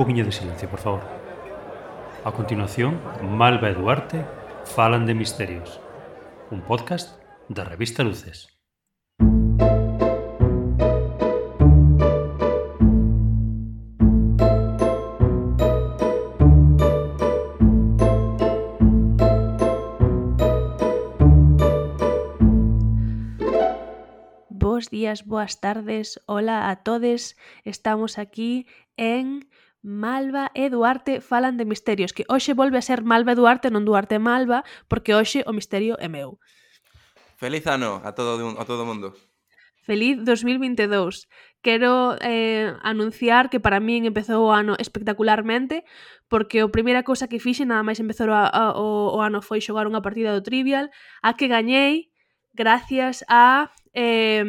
poquinho de silencio, por favor. A continuación, Malva e Duarte falan de misterios, un podcast da revista Luces. días, boas tardes, hola a todes. Estamos aquí en Malva e Duarte falan de misterios, que hoxe volve a ser Malva e Duarte, non Duarte e Malva, porque hoxe o misterio é meu. Feliz ano a todo a todo mundo. Feliz 2022. Quero eh, anunciar que para min empezou o ano espectacularmente porque a primeira cousa que fixe nada máis empezou a, a, o, o ano foi xogar unha partida do Trivial a que gañei gracias a eh,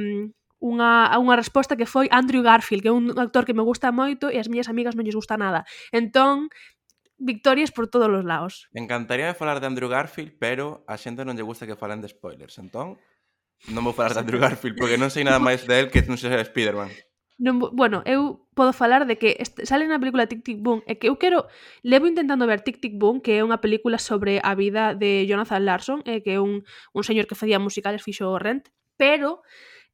unha, unha resposta que foi Andrew Garfield, que é un actor que me gusta moito e as miñas amigas non lles gusta nada. Entón, victorias por todos os lados. Me encantaría falar de Andrew Garfield, pero a xente non lle gusta que falan de spoilers. Entón, non vou falar de Andrew Garfield, porque non sei nada máis de él que non sexa Spider-Man. Non, bueno, eu podo falar de que este, sale na película Tic Tic Boom e que eu quero levo intentando ver Tic Tic Boom que é unha película sobre a vida de Jonathan Larson e que é un, un señor que facía musicales fixo o Rent pero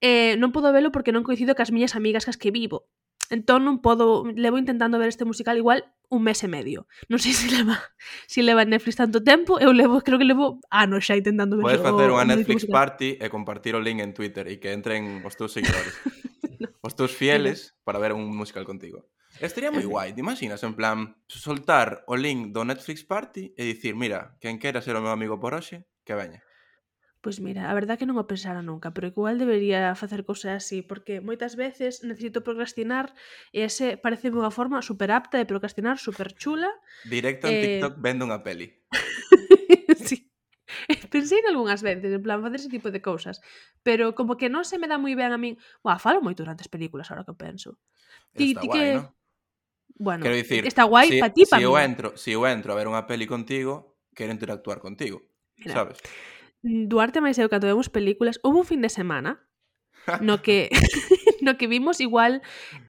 eh, non podo velo porque non coincido cas miñas amigas cas que vivo. Entón non podo, levo intentando ver este musical igual un mes e medio. Non sei se leva se leva en Netflix tanto tempo, eu levo, creo que levo anos xa intentando ver. Podes facer unha Netflix musical. party e compartir o link en Twitter e que entren os teus seguidores. no. Os teus fieles para ver un musical contigo. Estaría moi guai, te imaginas, en plan, soltar o link do Netflix Party e dicir, mira, quen quera ser o meu amigo por hoxe, que veña. Pois mira, a verdad que non o pensara nunca, pero igual debería facer cousas así, porque moitas veces necesito procrastinar e ese parece unha forma super apta de procrastinar, super chula. Directo en eh... TikTok vendo unha peli. sí. Pensei algunhas veces, en plan, facer ese tipo de cousas. Pero como que non se me dá moi ben a min... Buah, falo moito durante as películas, ahora que penso. Ti, ti que... ¿no? Bueno, Quero dicir, está guai si, pa ti, pa si mí. eu entro, si eu entro a ver unha peli contigo, quero interactuar contigo, Mira, sabes? Duarte máis eu cando vemos películas, houve un fin de semana no que no que vimos igual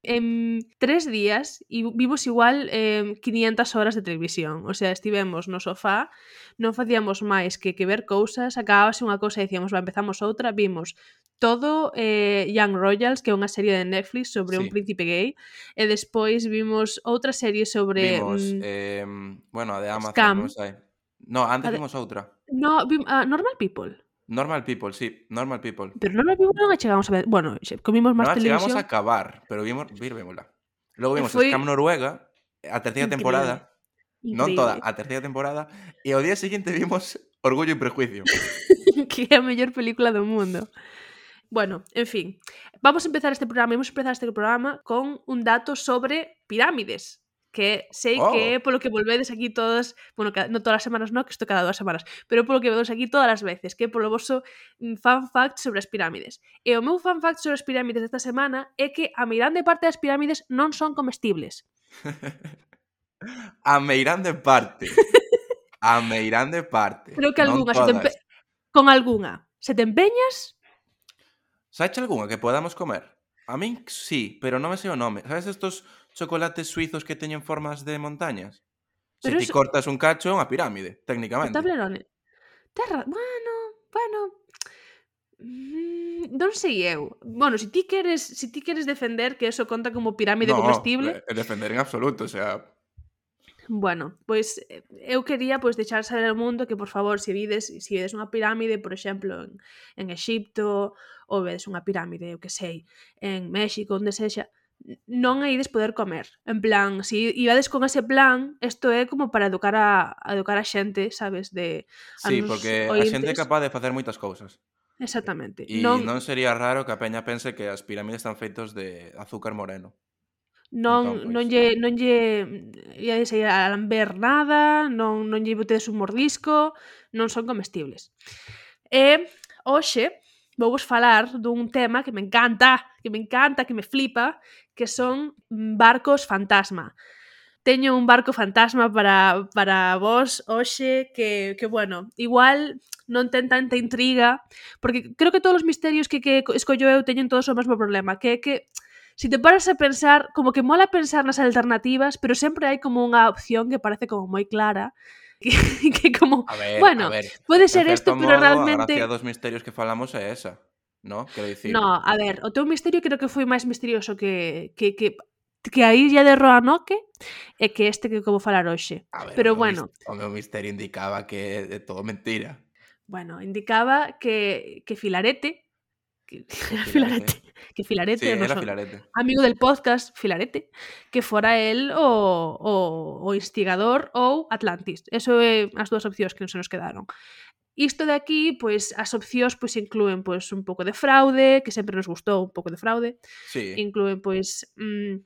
en tres días e vimos igual eh, 500 horas de televisión. O sea, estivemos no sofá, non facíamos máis que que ver cousas, acabábase unha cousa e dicíamos, va, empezamos outra, vimos todo eh, Young Royals, que é unha serie de Netflix sobre sí. un príncipe gay, e despois vimos outra serie sobre... Vimos, mm, eh, bueno, a de Amazon, Scam. non sei. No, antes vimos outra. no, ah, Normal People. Normal People, sí, Normal People. Pero Normal People non a chegamos a ver... Bueno, comimos máis Non a chegamos televisión. a acabar, pero vimos, virvémola. Logo vimos Foi- Scam Noruega, a terceira Increíble. temporada, non Increíble. toda, a terceira temporada, e ao día seguinte vimos Orgullo e Prejuicio. que é a mellor película do mundo. Bueno, en fin, vamos a empezar este programa, vamos a empezar este programa con un dato sobre pirámides, que sei oh. que é polo que volvedes aquí todas, bueno, cada, non todas as semanas non, que isto cada dúas semanas, pero polo que vedes aquí todas as veces, que é polo vosso mm, fan fact sobre as pirámides. E o meu fan fact sobre as pirámides desta semana é que a meirande parte das pirámides non son comestibles. a meirande parte. A meirande parte. Creo que algunha, se te con algunha. Se te empeñas... Sache algunha que podamos comer? A min sí, pero non me sei o nome. Sabes estos chocolates suizos que teñen formas de montañas? Pero Se ti eso... cortas un cacho é unha pirámide, técnicamente. Tablerone. Terra... Bueno, bueno... Mm, non sei eu. Bueno, se si ti queres, se si ti queres defender que eso conta como pirámide no, comestible... No, defender en absoluto, o sea, Bueno, pois eh, eu quería pois deixar saber ao mundo que por favor, se vides, se vides unha pirámide, por exemplo, en, en Exipto, ou vedes unha pirámide, eu que sei, en México, onde sexa, non ides poder comer. En plan, se si ibades con ese plan, isto é como para educar a, a educar a xente, sabes, de a Sí, porque a xente é capaz de facer moitas cousas. Exactamente. E non... non sería raro que a peña pense que as pirámides están feitos de azúcar moreno. Non, entón, pois... non lle eh. non lle ia a lamber nada, non non lle botedes un mordisco, non son comestibles. E hoxe vou vos falar dun tema que me encanta, que me encanta, que me flipa, que son barcos fantasma. Teño un barco fantasma para, para vos hoxe que, que, bueno, igual non ten tanta intriga, porque creo que todos os misterios que, que escollo eu teñen todos o mesmo problema, que é que si te paras a pensar, como que mola pensar nas alternativas, pero sempre hai como unha opción que parece como moi clara, que, que como, a ver, bueno, a ver, pode ser isto, pero realmente... A gracia dos misterios que falamos é esa no? Quero dicir... No, a ver, o teu misterio creo que foi máis misterioso que, que, que que a illa de Roanoke e que este que como falar hoxe. A ver, Pero o bueno... O meu misterio indicaba que é todo mentira. Bueno, indicaba que, que Filarete, que, que Filarete, que Filarete, sí, era Filarete. amigo del podcast Filarete, que fora el o, o, o instigador ou Atlantis. Eso é as dúas opcións que nos quedaron. Isto de aquí, pois as opcións pois inclúen pois un pouco de fraude, que sempre nos gustou un pouco de fraude. Sí. Inclúen pois mm,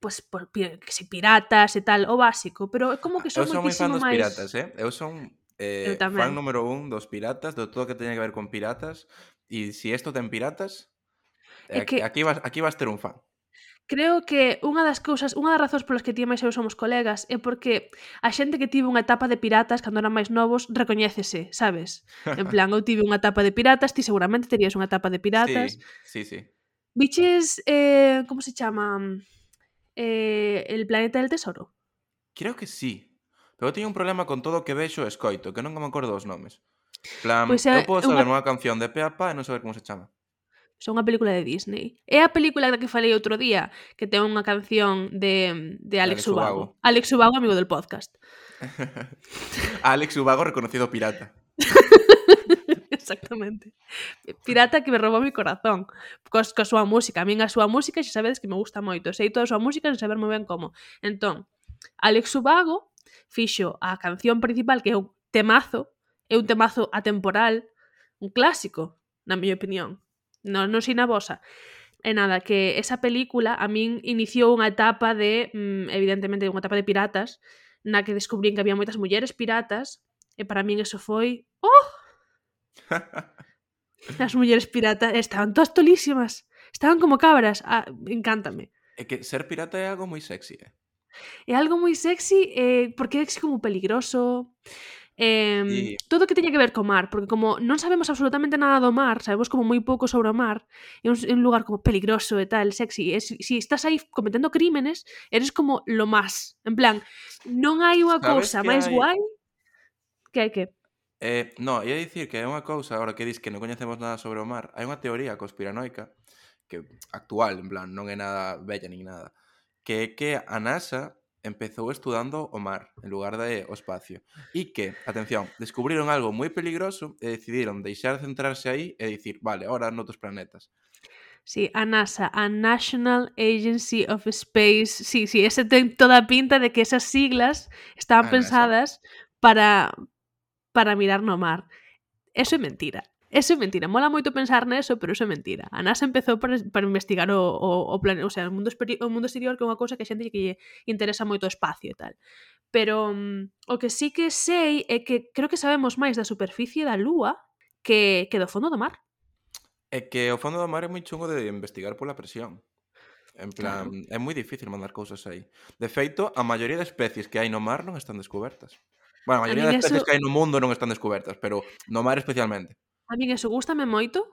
pois por, que se piratas e tal, o básico, pero é como que son Eu son moi fan dos máis... piratas, eh? Eu son eh, Eu fan número un dos piratas, de todo o que teña que ver con piratas, e se si isto ten piratas, eh, que... aquí, vas, aquí vas ter un fan. Creo que unha das cousas, unha das razóns polas que ti e máis eu somos colegas é porque a xente que tivo unha etapa de piratas cando eran máis novos recoñécese, sabes? En plan, eu tive unha etapa de piratas, ti seguramente terías unha etapa de piratas. Sí, sí, sí. Biches, eh, como se chama? Eh, el planeta del tesoro. Creo que sí. Pero eu teño un problema con todo o que vexo e escoito, que non me acordo os nomes. Plan, pois pues, eu podo saber unha... unha canción de pe a pa e non saber como se chama. Son unha película de Disney. É a película da que falei outro día, que ten unha canción de, de Alex, Alex Ubago. Ubago. Alex Ubago, amigo del podcast. Alex Ubago, reconocido pirata. Exactamente. Pirata que me roubou mi corazón. Cos, coa súa música. A min a súa música xa sabedes que me gusta moito. Sei toda a súa música sen saber moi ben como. Entón, Alex Ubago fixo a canción principal que é un temazo, é un temazo atemporal, un clásico, na miña opinión non, non a vosa. E nada, que esa película a min iniciou unha etapa de, mm, evidentemente, unha etapa de piratas, na que descubrín que había moitas mulleres piratas, e para min eso foi... Oh! As mulleres piratas estaban todas tolísimas. Estaban como cabras. Ah, encántame. É que ser pirata é algo moi sexy, eh? É algo moi sexy eh, porque é como peligroso. Eh, e... Todo o que teña que ver co mar, porque como non sabemos absolutamente nada do mar, sabemos como moi pouco sobre o mar, é un, é un lugar como peligroso e tal, sexy, e si, si estás aí cometendo crímenes, eres como lo más. En plan, non hai unha cousa máis hai... guai que hai que... Eh, no, ia dicir que é unha cousa, agora que dis que non coñecemos nada sobre o mar, hai unha teoría conspiranoica que actual, en plan, non é nada bella nin nada, que é que a NASA empezou estudando o mar en lugar de o espacio e que, atención, descubriron algo moi peligroso e decidiron deixar de centrarse aí e dicir, vale, ahora noutros planetas. Sí, a NASA, a National Agency of Space. Sí, sí, ese ten toda pinta de que esas siglas estaban a pensadas NASA. para, para mirar no mar. Eso é mentira. Eso é mentira, mola moito pensar neso, pero eso é mentira. A NASA empezou para, para investigar o, o, o plan, o sea, o mundo, o mundo exterior que é unha cousa que a xente que lle interesa moito o espacio e tal. Pero um, o que sí que sei é que creo que sabemos máis da superficie da Lúa que, que do fondo do mar. É que o fondo do mar é moi chungo de investigar pola presión. En plan, claro. é moi difícil mandar cousas aí. De feito, a maioría de especies que hai no mar non están descobertas. Bueno, a maioría a das especies eso... que hai no mundo non están descobertas, pero no mar especialmente. A min eso gustame moito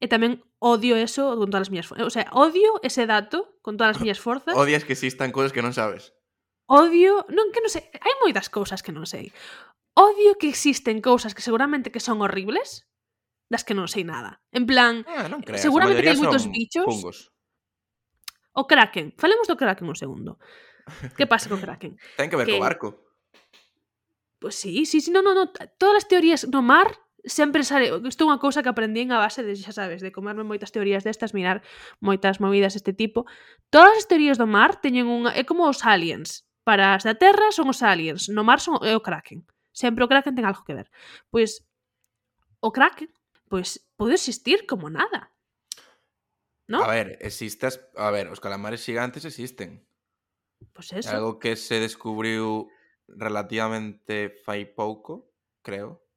e tamén odio eso con todas as miñas forzas. O sea, odio ese dato con todas as miñas forzas. Odias que existan cousas que non sabes. Odio, non que non sei, hai moitas cousas que non sei. Odio que existen cousas que seguramente que son horribles, das que non sei nada. En plan, ah, non eh, creas. seguramente que hai moitos bichos. Fungos. O Kraken. Falemos do Kraken un segundo. Que pasa co Kraken? Ten que ver que... co barco. Pois pues sí, sí, sí, no, no, no. Todas as teorías no mar sempre sale, isto é unha cousa que aprendín a base de, xa sabes, de comerme moitas teorías destas, mirar moitas movidas deste tipo. Todas as teorías do mar teñen unha, é como os aliens. Para as da Terra son os aliens, no mar son é o Kraken. Sempre o Kraken ten algo que ver. Pois o Kraken, pois pode existir como nada. ¿No? A ver, existas, a ver, os calamares gigantes existen. Pois pues eso. Algo que se descubriu relativamente fai pouco, creo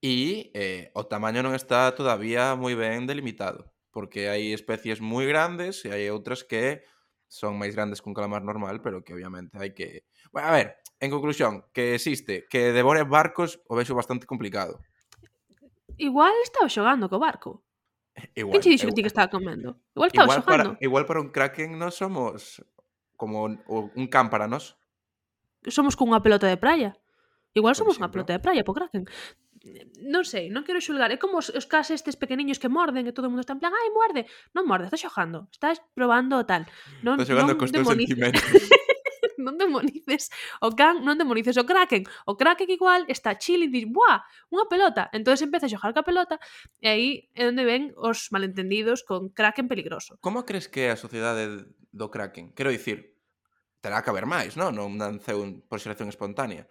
E eh, o tamaño non está todavía moi ben delimitado, porque hai especies moi grandes e hai outras que son máis grandes que un calamar normal, pero que obviamente hai que... Bueno, a ver, en conclusión, que existe, que devore barcos o vexo bastante complicado. Igual estaba xogando co barco. Igual. Que che dixo que ti que estaba comendo? Igual estaba igual xogando. Para, igual para un kraken non somos como un, un can para nós. Somos cunha pelota de praia. Igual somos unha pelota de praia po kraken non sei, non quero xulgar, é como os, os cas estes pequeniños que morden e todo o mundo está en plan, ai, morde, non morde, estás xogando, estás probando o tal. Non, estás xogando non cos teus sentimentos. non demonices o can, non demonices o Kraken. O Kraken igual está chill e dis, buah, unha pelota. entonces empeza a xogar ca pelota e aí é onde ven os malentendidos con Kraken peligroso. Como crees que é a sociedade do Kraken? Quero dicir, terá que haber máis, non? Non nanceu por xeración espontánea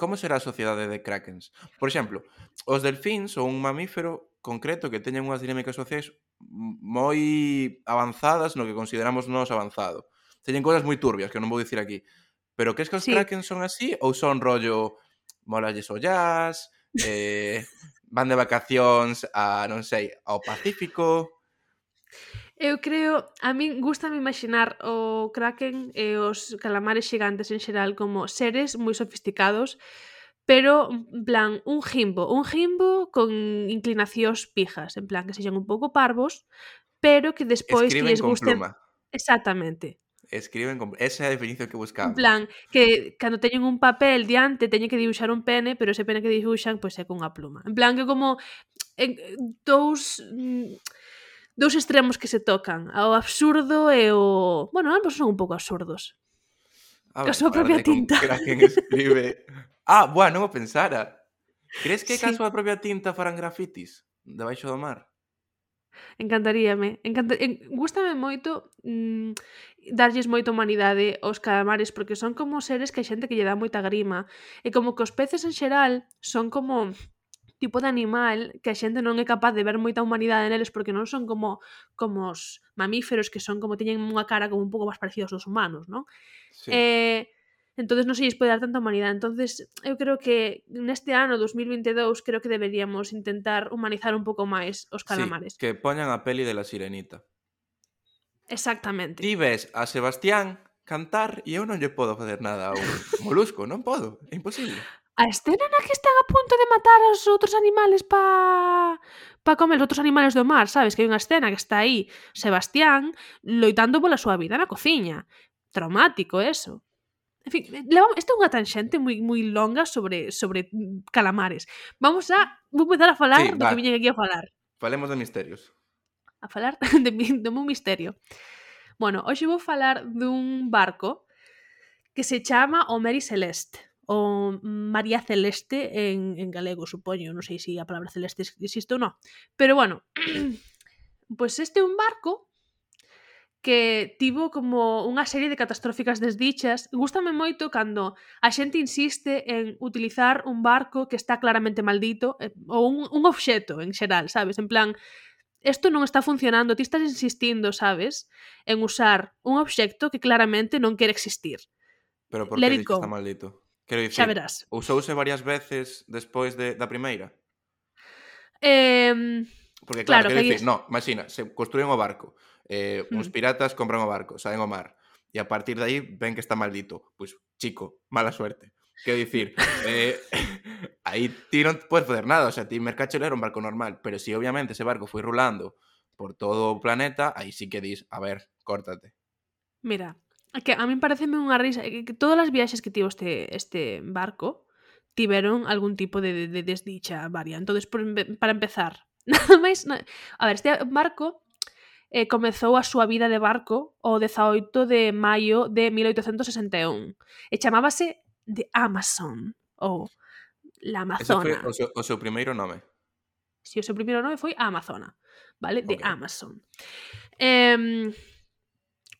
como será a sociedade de krakens? Por exemplo, os delfíns son un mamífero concreto que teñen unhas dinámicas sociais moi avanzadas no que consideramos nós avanzado. Teñen cousas moi turbias que non vou dicir aquí. Pero crees que os sí. krakens son así ou son rollo molalles ollas, eh, van de vacacións a, non sei, ao Pacífico? Eu creo, a min gusta me imaginar o Kraken e os calamares xigantes en xeral como seres moi sofisticados, pero en plan un jimbo, un jimbo con inclinacións pijas, en plan que sexan un pouco parvos, pero que despois Escriben que lles gusten... Pluma. Exactamente. Escriben con... Esa é a definición que buscamos. En plan, que cando teñen un papel diante teñen que dibuixar un pene, pero ese pene que dibuixan pois pues, é cunha pluma. En plan que como en, dous mm, dous extremos que se tocan, ao absurdo e o... Bueno, ambos son un pouco absurdos. A ver, súa propia tinta. Que escribe. ah, boa, non o pensara. Crees que sí. caso a propia tinta farán grafitis debaixo do mar? Encantaríame. Encanta... En... Gústame moito mmm, darlles moita humanidade aos calamares porque son como seres que a xente que lle dá moita grima e como que os peces en xeral son como tipo de animal que a xente non é capaz de ver moita humanidade neles porque non son como como os mamíferos que son como teñen unha cara como un pouco máis parecidos aos humanos, non? Sí. Eh, entonces non se lles pode dar tanta humanidade. Entonces, eu creo que neste ano 2022 creo que deberíamos intentar humanizar un pouco máis os calamares. Sí, que poñan a peli de la sirenita. Exactamente. Ti ves a Sebastián cantar e eu non lle podo facer nada ao molusco, non podo, é imposible. A escena na que están a punto de matar aos outros animales pa pa comer os outros animales do mar, sabes? Que hai unha escena que está aí Sebastián loitando pola súa vida na cociña. Traumático eso. En fin, esta é unha tanxente moi moi longa sobre sobre calamares. Vamos a vou empezar a falar sí, do va. que viñen aquí a falar. Falemos de misterios. A falar de, de un misterio. Bueno, hoxe vou falar dun barco que se chama o Mary Celeste o María Celeste en, en galego, supoño, non sei se a palabra celeste existe ou non, pero bueno, pois pues este é un barco que tivo como unha serie de catastróficas desdichas. Gústame moito cando a xente insiste en utilizar un barco que está claramente maldito eh, ou un, un obxeto en xeral, sabes? En plan, isto non está funcionando, ti estás insistindo, sabes, en usar un obxecto que claramente non quere existir. Pero por que está maldito? Quero Xa dicir, verás. usouse varias veces despois de, da primeira? Eh, Porque Claro, claro, quero que dicir, no, imagina, se construen o barco, eh, uns Mm. piratas compran o barco, saen ao mar, e a partir de aí ven que está maldito. Pois, chico, mala suerte. Quero dicir, eh, aí ti non podes fazer nada, o sea, ti mercachelo era un barco normal, pero si obviamente ese barco foi rulando por todo o planeta, aí sí que dis, a ver, córtate. mira, que a min pareceme unha risa que todas as viaxes que tivo este, este barco tiveron algún tipo de, de, de desdicha varia. Entonces, por, para empezar, nada máis... Na... A ver, este barco eh, comezou a súa vida de barco o 18 de maio de 1861 e chamábase The Amazon ou La Amazona. Ese foi o seu, o seu primeiro nome. Si, o seu primeiro nome foi Amazona, vale? Okay. The Amazon. Eh,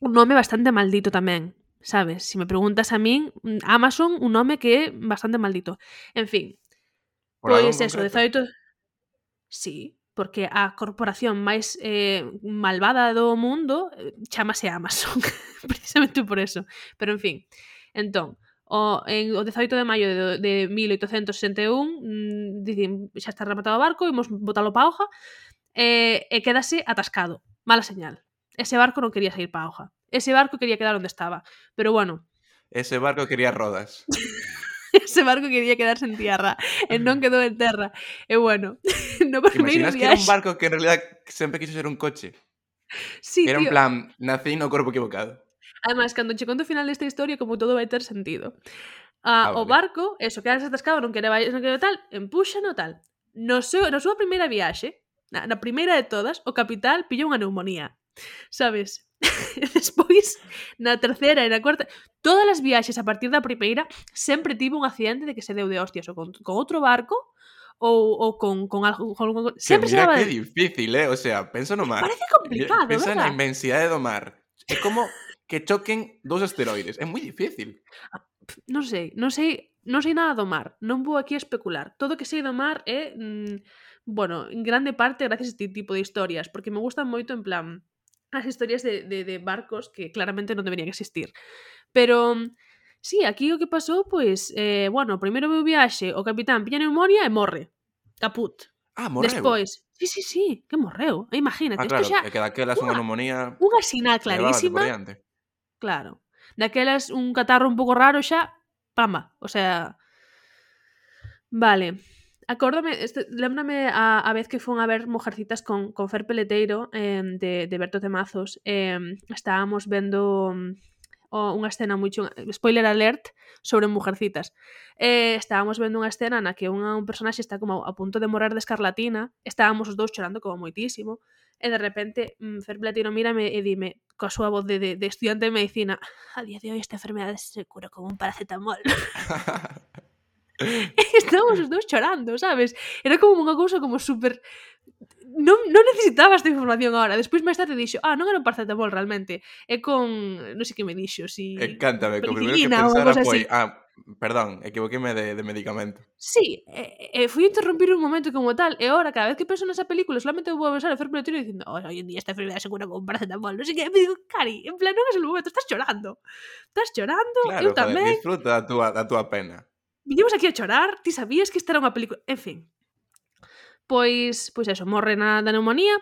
un nome bastante maldito tamén, sabes? Se si me preguntas a min, Amazon un nome que é bastante maldito. En fin. Por pois eso, 18 Sí, porque a corporación máis eh, malvada do mundo eh, chamase Amazon, precisamente por eso. Pero en fin. Entón, o, en, o 18 de maio de, de 1861 mm, dicen xa está rematado o barco, imos botalo pa hoja eh, e, e quedase atascado. Mala señal. Ese barco non quería sair pa hoja. Ese barco quería quedar onde estaba. Pero bueno. Ese barco quería rodas. ese barco quería quedarse en tierra e non quedou en terra. E bueno, no primeiro que era un barco que en realidad sempre quiso ser un coche? Sí, era tío. un plan, nací no corpo equivocado. Además, cando che conto o final desta historia, como todo vai ter sentido. Ah, ah, vale. O barco, eso, quedarse atascado, non quere, non quere tal, empúxano tal. No seu, na súa primeira viaxe, na, na primeira de todas, o capital pillou unha neumonía. Sabes? Despois, na terceira e na cuarta, todas as viaxes a partir da primeira sempre tivo un accidente de que se deu de hostias ou con, con outro barco ou, ou con, con algo con, con, Que sempre se mira daba que de... difícil, eh? O sea, penso no mar. Parece complicado, Pensa na verdad? inmensidade do mar. É como que choquen dous asteroides. É moi difícil. non sei, non sei, non sei nada do mar. Non vou aquí a especular. Todo que sei do mar é, mm, bueno, en grande parte gracias a este tipo de historias, porque me gustan moito en plan as historias de, de, de barcos que claramente non deberían existir. Pero mm, sí, aquí o que pasou, pois, eh, bueno, primeiro meu viaxe, o capitán pilla neumonía e morre. Caput. Ah, morreu. Despois, sí, sí, sí, que morreu. E Imagínate, Ah, claro, isto xa é que daquelas unha neumonía unha por clarísima. Claro. Daquelas un catarro un pouco raro xa, pamba. O sea, vale. acórdame, este, lembrame a, a vez que fón a ver Mujercitas con, con Fer Peleteiro eh, de, de Berto Temazos eh, estábamos vendo mm, o unha escena moi chunga, spoiler alert, sobre Mujercitas. Eh, estábamos vendo unha escena na que unha, un personaxe está como a punto de morar de escarlatina, estábamos os dous chorando como moitísimo, e de repente mm, Fer Peleteiro mírame e dime, coa súa voz de, de, de estudiante de medicina, a día de hoy esta enfermedade se cura con un paracetamol. Estamos os dous chorando, sabes? Era como unha cousa como super non, non necesitaba esta información agora. Despois máis tarde dixo, ah, non era un paracetamol realmente. É con, non sei que me dixo, si... Encántame, que o primeiro que pensara foi, así. ah, perdón, equivoqueme de, de medicamento. Sí, e, e fui a interrumpir un momento como tal, e ahora cada vez que penso nesa película solamente vou a pensar a Fer Pelotino dicindo oh, hoy en día esta enfermedad se cura con paracetamol, non sei que, me digo, cari, en plan, non é o momento, estás chorando, estás chorando, claro, eu tamén. Claro, disfruta da túa, da túa pena. Viñemos aquí a chorar, ti sabías que esta era unha película... En fin. Pois, pois eso, morre na da neumonía.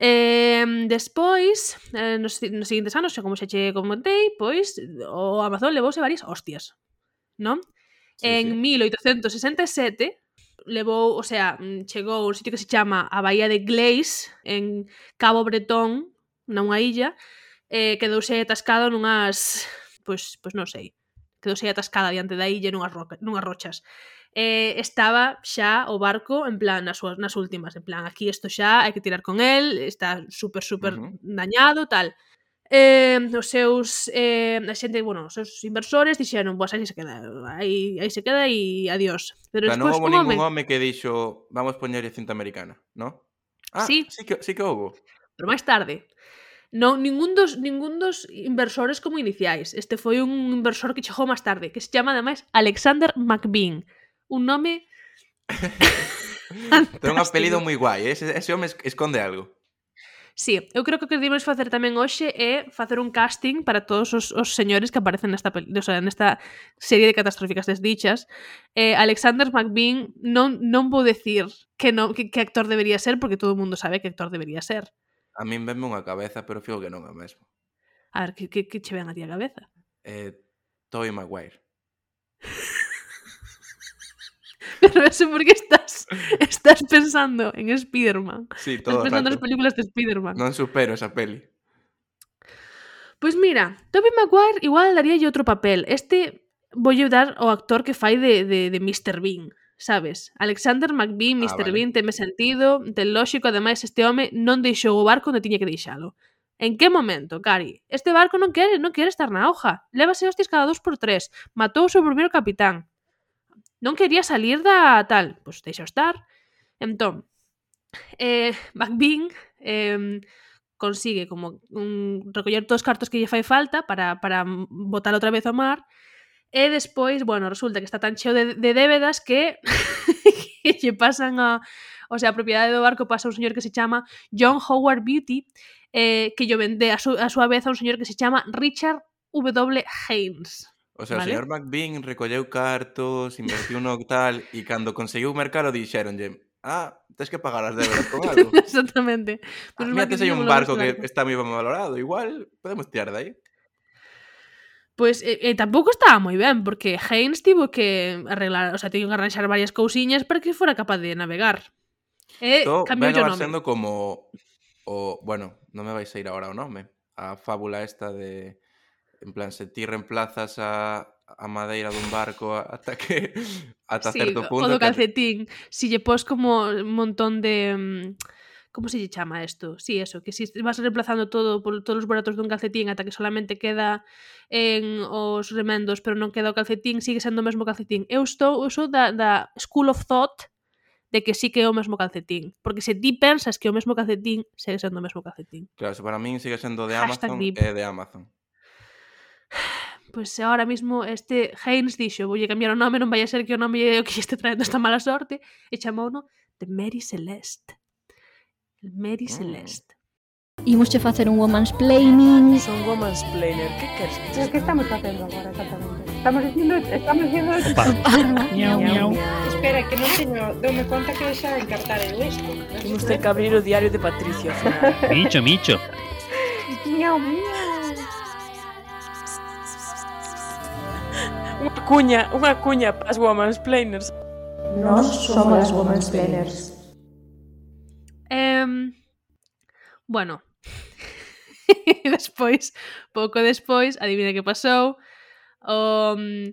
Eh, despois, eh, nos, nos seguintes anos, xa como xa che comentei, pois o Amazon levouse varias hostias, non? Sí, en sí. 1867 levou, o sea, chegou un sitio que se chama a Bahía de Gleis en Cabo Bretón, nunha illa, eh, quedouse atascado nunhas, pois, pois non sei, quedousei atascada diante da illa nunhas, roca, nunhas rochas. Eh, estaba xa o barco en plan nas, súas, nas últimas, en plan aquí isto xa hai que tirar con el, está super super uh -huh. dañado, tal. Eh, os seus eh, a xente, bueno, os seus inversores dixeron, "Boas, aí se queda, aí, aí se queda e adiós." Pero o sea, non houve ningún home que dixo, "Vamos poñerlle cinta americana", ¿no? Ah, sí, sí que, sí que houve. Pero máis tarde non, ningún, dos, ningún dos inversores como iniciais. Este foi un inversor que chegou máis tarde, que se chama, ademais, Alexander McBean. Un nome... Ten un apelido moi guai, eh? ese, ese home esconde algo. Sí, eu creo que o que debemos facer tamén hoxe é facer un casting para todos os, os señores que aparecen nesta, pel- o sea, nesta serie de catastróficas desdichas. Eh, Alexander McBean non, non vou decir que, no, que, que actor debería ser porque todo o mundo sabe que actor debería ser. A min venme unha cabeza, pero fío que non é o mesmo. A ver, que, que, que che ven a ti a cabeza? Eh, Toy Maguire. pero eso porque estás estás pensando en Spider-Man. Sí, todo estás pensando rato. nas películas de Spider-Man. Non supero esa peli. Pois mira, Tobey Maguire igual daría outro papel. Este voulle dar o actor que fai de, de, de Mr. Bean sabes? Alexander McBean, Mr. Ah, vale. Bean, teme sentido, ten lóxico, ademais este home non deixou o barco onde tiña que deixalo. En que momento, Cari? Este barco non quere, non quere estar na hoja. Lévase hostias cada dos por tres. Matou o seu primeiro capitán. Non quería salir da tal. Pois deixa estar. Entón, eh, McBean eh, consigue como un, recoller todos os cartos que lle fai falta para, para botar outra vez ao mar E despois, bueno, resulta que está tan cheo de, de débedas que, que lle pasan a... O sea, a propiedade do barco pasa un señor que se chama John Howard Beauty, eh, que yo vende a, su, a súa vez a un señor que se chama Richard W. Haynes. O sea, ¿vale? o señor McBean recolleu cartos, invertiu no tal, e cando conseguiu mercalo dixeronlle ah, tens que pagar as débedas con algo. Exactamente. Pues ah, mira, que sei un barco que está moi ben valorado, igual podemos tirar de aí. Pois e, eh, e eh, tampouco estaba moi ben, porque Haynes tivo que arreglar, o sea, tivo que arranxar varias cousiñas para que fora capaz de navegar. E Isto cambiou o nome. sendo como o, bueno, non me vais a ir agora o nome, a fábula esta de en plan se ti reemplazas a a madeira dun barco ata que ata sí, certo punto. O do calcetín, que... si lle pos como un montón de mm, como se lle chama isto? Si, sí, eso, que si vas reemplazando todo por todos os buratos dun calcetín ata que solamente queda en os remendos, pero non queda o calcetín, sigue sendo o mesmo calcetín. Eu estou, eu sou da, da school of thought de que sí que é o mesmo calcetín. Porque se ti pensas que é o mesmo calcetín, segue sendo o mesmo calcetín. Claro, se para min sigue sendo de Hashtag Amazon, é de Amazon. Pois pues ahora mismo este Haynes dixo, voulle cambiar o nome, non vai a ser que o nome é o que este traendo esta mala sorte, e chamouno de Mary Celeste. Mary mm. Celeste. Imos che facer un woman's planning. Son woman's planner. Que queres? Pero que estamos facendo agora exactamente? Estamos dicindo, estamos dicindo. Miau, miau. Espera, que non teño, dome conta que xa encartar eu isto. Temos que abrir o diario de Patricio. micho, micho. Miau, miau. Unha cuña, unha cuña para as woman's planners. Nós somos as woman's planners. Bueno, e despois, pouco despois, adivina que pasou, um,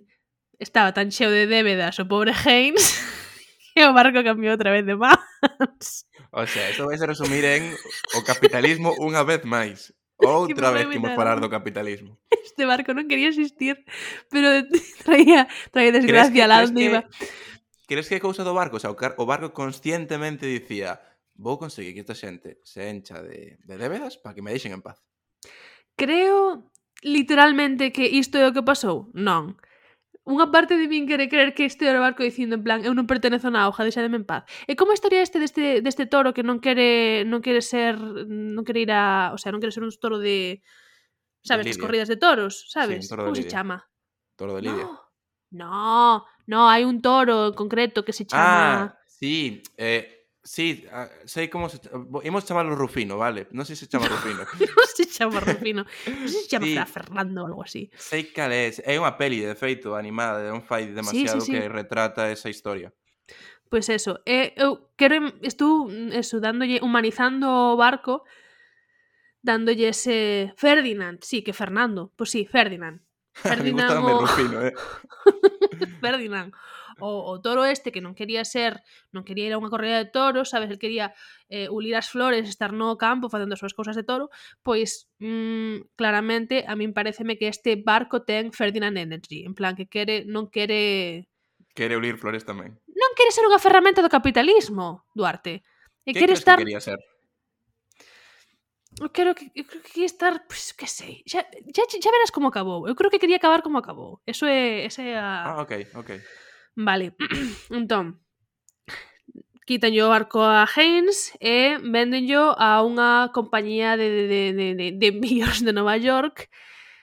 estaba tan cheo de débedas o pobre Haynes que o barco cambiou outra vez de mans. O sea, isto vais a resumir en o capitalismo unha vez máis. Outra vez que imos falar do capitalismo. Este barco non quería existir, pero traía, traía desgracia a la iba. Crees que é cousa do barco? O, sea, o barco conscientemente dicía vou conseguir que esta xente se encha de, de débedas para que me deixen en paz. Creo literalmente que isto é o que pasou? Non. Unha parte de min quere creer que este era o barco dicindo en plan, eu non pertenezo na hoja, deixademe en paz. E como a historia este deste, deste toro que non quere non quere ser, non quere ir a, o sea, non quere ser un toro de sabes, de as corridas de toros, sabes? Sí, toro como se chama? Toro de Lidia. No, no, no, hai un toro en concreto que se chama Ah, sí, eh, Sí, ah, sei como se imos chamarlo Rufino, vale? Non sei se chama Rufino. non se chama Rufino. Non sei se chama sí. Fernando ou algo así. Sei cal é, é unha peli de feito animada, é un fai demasiado sí, sí, sí. que retrata esa historia. Pois pues eso, eh, eh eu quero estou mm, eso, dándolle humanizando o barco dándolle ese Ferdinand, sí, que Fernando, pois pues sí, Ferdinand. Ferdinand o... Rufino, eh. Ferdinand o, o toro este que non quería ser, non quería ir a unha corrida de toros, sabes, el quería eh, ulir as flores, estar no campo facendo as súas cousas de toro, pois mm, claramente a min pareceme que este barco ten Ferdinand Energy, en plan que quere, non quere Quere ulir flores tamén. Non quere ser unha ferramenta do capitalismo, Duarte. E que quere estar que quería ser? Eu creo que eu creo que quería estar, pues, que sei, xa, xa, xa verás como acabou. Eu creo que quería acabar como acabou. Eso é, esa é a... Ah, ok, ok. Vale, entón, quitanlle o barco a Haynes e vendenllo a unha compañía de, de, de, de, de envíos de Nova York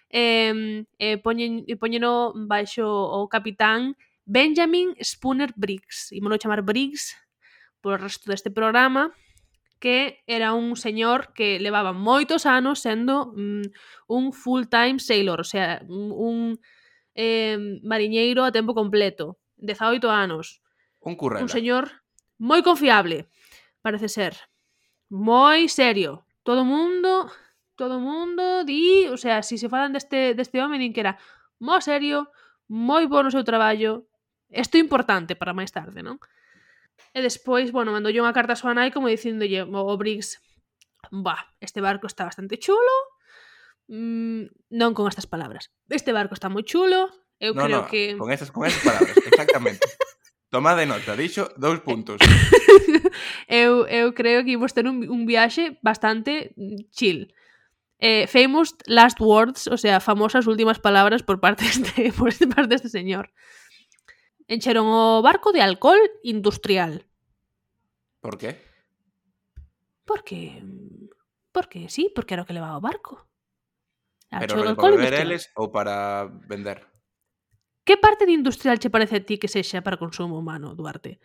e, e, poñen, e poñeno baixo o capitán Benjamin Spooner Briggs e mono chamar Briggs polo resto deste programa que era un señor que levaba moitos anos sendo mm, un full-time sailor, o sea, un, un eh, mariñeiro a tempo completo. 18 anos. Un currela. Un señor moi confiable, parece ser. Moi serio. Todo o mundo, todo o mundo di, o sea, si se falan deste, deste home, din que era moi serio, moi bo no seu traballo, isto é importante para máis tarde, non? E despois, bueno, mandoulle unha carta a súa nai como dicindolle o Briggs, bah, este barco está bastante chulo, mm, non con estas palabras, este barco está moi chulo, Eu no, creo no, que... Con esas, con esas palabras, exactamente. Toma de nota, dixo dous puntos. eu, eu creo que imos ter un, un viaxe bastante mm, chill. Eh, famous last words, o sea, famosas últimas palabras por parte deste, por parte deste señor. Encheron o barco de alcohol industrial. Por qué? Porque porque sí, porque era o que levaba o barco. Pero para beber eles ou para vender? Que parte de industrial che parece a ti que sexa para consumo humano, Duarte?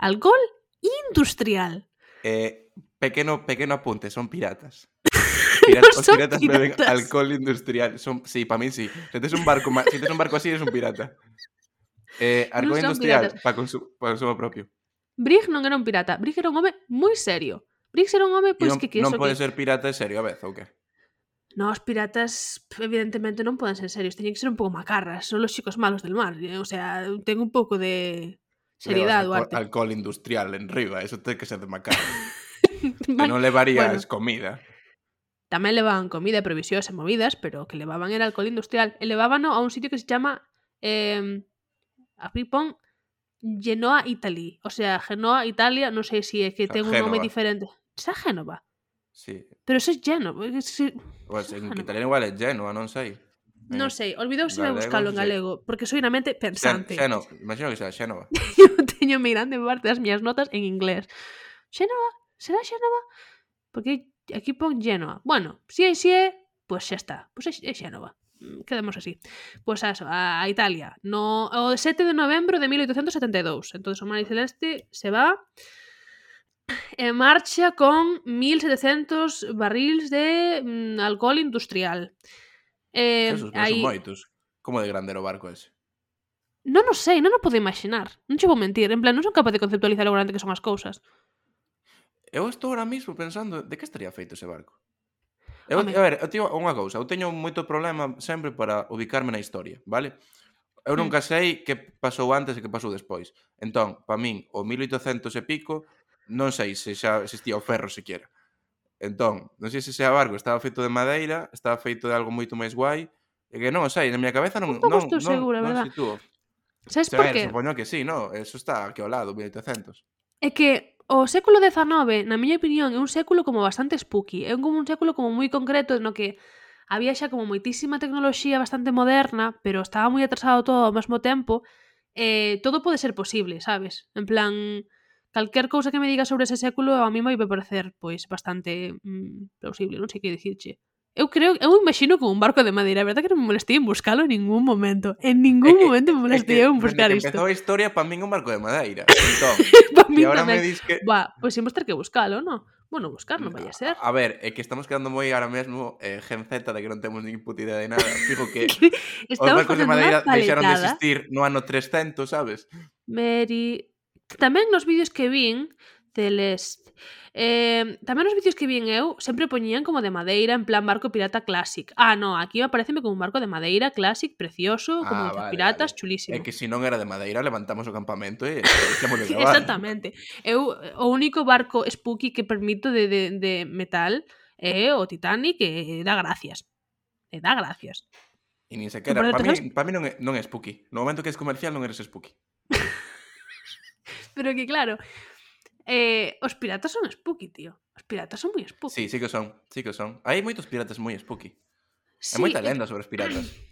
Alcohol industrial. Eh, pequeno pequeno apunte, son piratas. Pirata, os son piratas, piratas beben alcohol industrial. Son, sí, para min sí. Se tes un barco, se tes un barco así, eres un pirata. Eh, alcohol non industrial para consumo, consumo propio. Brig non era un pirata, Brig era un home moi serio. Briggs era un home pois non, que, que non eso pode que... ser pirata e serio a vez, ou que? No, os piratas evidentemente non poden ser serios, teñen que ser un pouco macarras, son los chicos malos del mar, eh, o sea, ten un pouco de seriedade, Levas Duarte. alcohol, industrial en riba, eso ten que ser de macarra. que Vale, non levarías bueno. comida. Tamén levaban comida e provisións e movidas, pero o que levaban era alcohol industrial. E levábano a un sitio que se chama eh, a pon Genoa, Italy. O sea, Genoa, Italia, non sei se é que O sea, ten un nome diferente. Xa Génova. Sí. Pero eso é Génova. ese- Pues en italiano igual é Genoa, non sei. Non sei, olvidouse de buscalo en galego, porque soy unha mente pensante. Xeno, imagino que sea Xenova. Eu teño mirando parte das miñas notas en inglés. Xénova? Será Xénova? Porque aquí pon Genoa. Bueno, si é, si é, pois pues xa está. Pois pues é, é Xénova. Mm, quedemos así. Pois pues eso, a, a Italia. No, o 7 de novembro de 1872. Entón, o Mari Celeste se va en marcha con 1.700 barrils de mm, alcohol industrial. Eh, Jesús, hai... son moitos. Como de grande era o barco ese? Non o sei, non o podo imaginar. Non che vou mentir. En plan, non son capaz de conceptualizar o grande que son as cousas. Eu estou ahora mismo pensando de que estaría feito ese barco. Eu, Home. a ver, eu teño unha cousa, eu teño moito problema sempre para ubicarme na historia, vale? Eu hmm. nunca sei que pasou antes e que pasou despois. Entón, para min, o 1800 e pico non sei se xa existía o ferro sequera. Entón, non sei se ese barco estaba feito de madeira, estaba feito de algo moito máis guai, e que non, sei, na miña cabeza non, non, non, non, segura, non, verdad? sitúo. Sabes por qué? Supoño que sí, no, eso está aquí ao lado, 1800. É que o século XIX, na miña opinión, é un século como bastante spooky. É como un século como moi concreto no que había xa como moitísima tecnoloxía bastante moderna, pero estaba moi atrasado todo ao mesmo tempo. Eh, todo pode ser posible, sabes? En plan, calquer cousa que me diga sobre ese século a mí me vai parecer pois bastante mm, plausible, non sei que dicirche. Eu creo, eu imagino como un barco de madeira, a verdade que non me molestei en buscalo en ningún momento. En ningún momento me molestei en buscar isto. Empezou a historia para min un barco de madeira. Entón, e min tamén. me dis que... Va, pois pues, imos ter que buscalo, non? Bueno, buscar non vai a ser. A ver, é que estamos quedando moi ahora mesmo eh, gen Z de que non temos nin puta idea de nada. Fijo que os barcos de madeira deixaron de existir no ano 300, sabes? Mary Tamén nos vídeos que vin Celeste, Eh, tamén nos vídeos que vin eu sempre poñían como de madeira en plan barco pirata classic. Ah, no, aquí apareceme como un barco de madeira classic, precioso, ah, como ah, vale, piratas, vale. chulísimo. É que se si non era de madeira levantamos o campamento e, e Exactamente. Eu o único barco spooky que permito de, de, de metal é o Titanic eh, e dá gracias. Eh, e dá gracias. E nin sequera, para mí, pa mí non, é, non é spooky. No momento que es comercial non eres spooky. Pero que claro, eh, os piratas son spooky, tío. Os piratas son moi spooky. Sí, sí que son, sí que son. Hai moitos piratas moi spooky. Sí, Hai moita lenda sobre os piratas.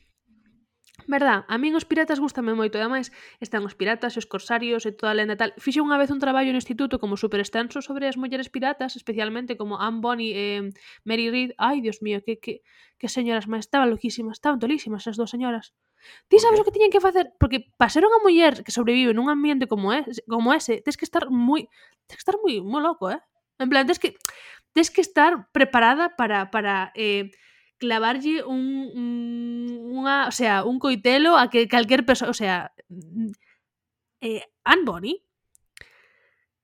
Verdad, a min os piratas gustame moito, e ademais están os piratas e os corsarios e toda a lenda tal. Fixe unha vez un traballo no instituto como super extenso sobre as mulleres piratas, especialmente como Anne Bonny e Mary Read. Ai, Dios mío, que, que, que señoras máis, estaban loquísimas, estaban tolísimas as dúas señoras. Ti sabes o que tiñen que facer? Porque para ser unha muller que sobrevive nun ambiente como ese, como ese tens que estar moi tens que estar moi moi loco, eh? En plan, tens que tens que estar preparada para para eh, clavarlle un, un unha, o sea, un coitelo a que calquer persoa, o sea, mm, eh, Anne Bonny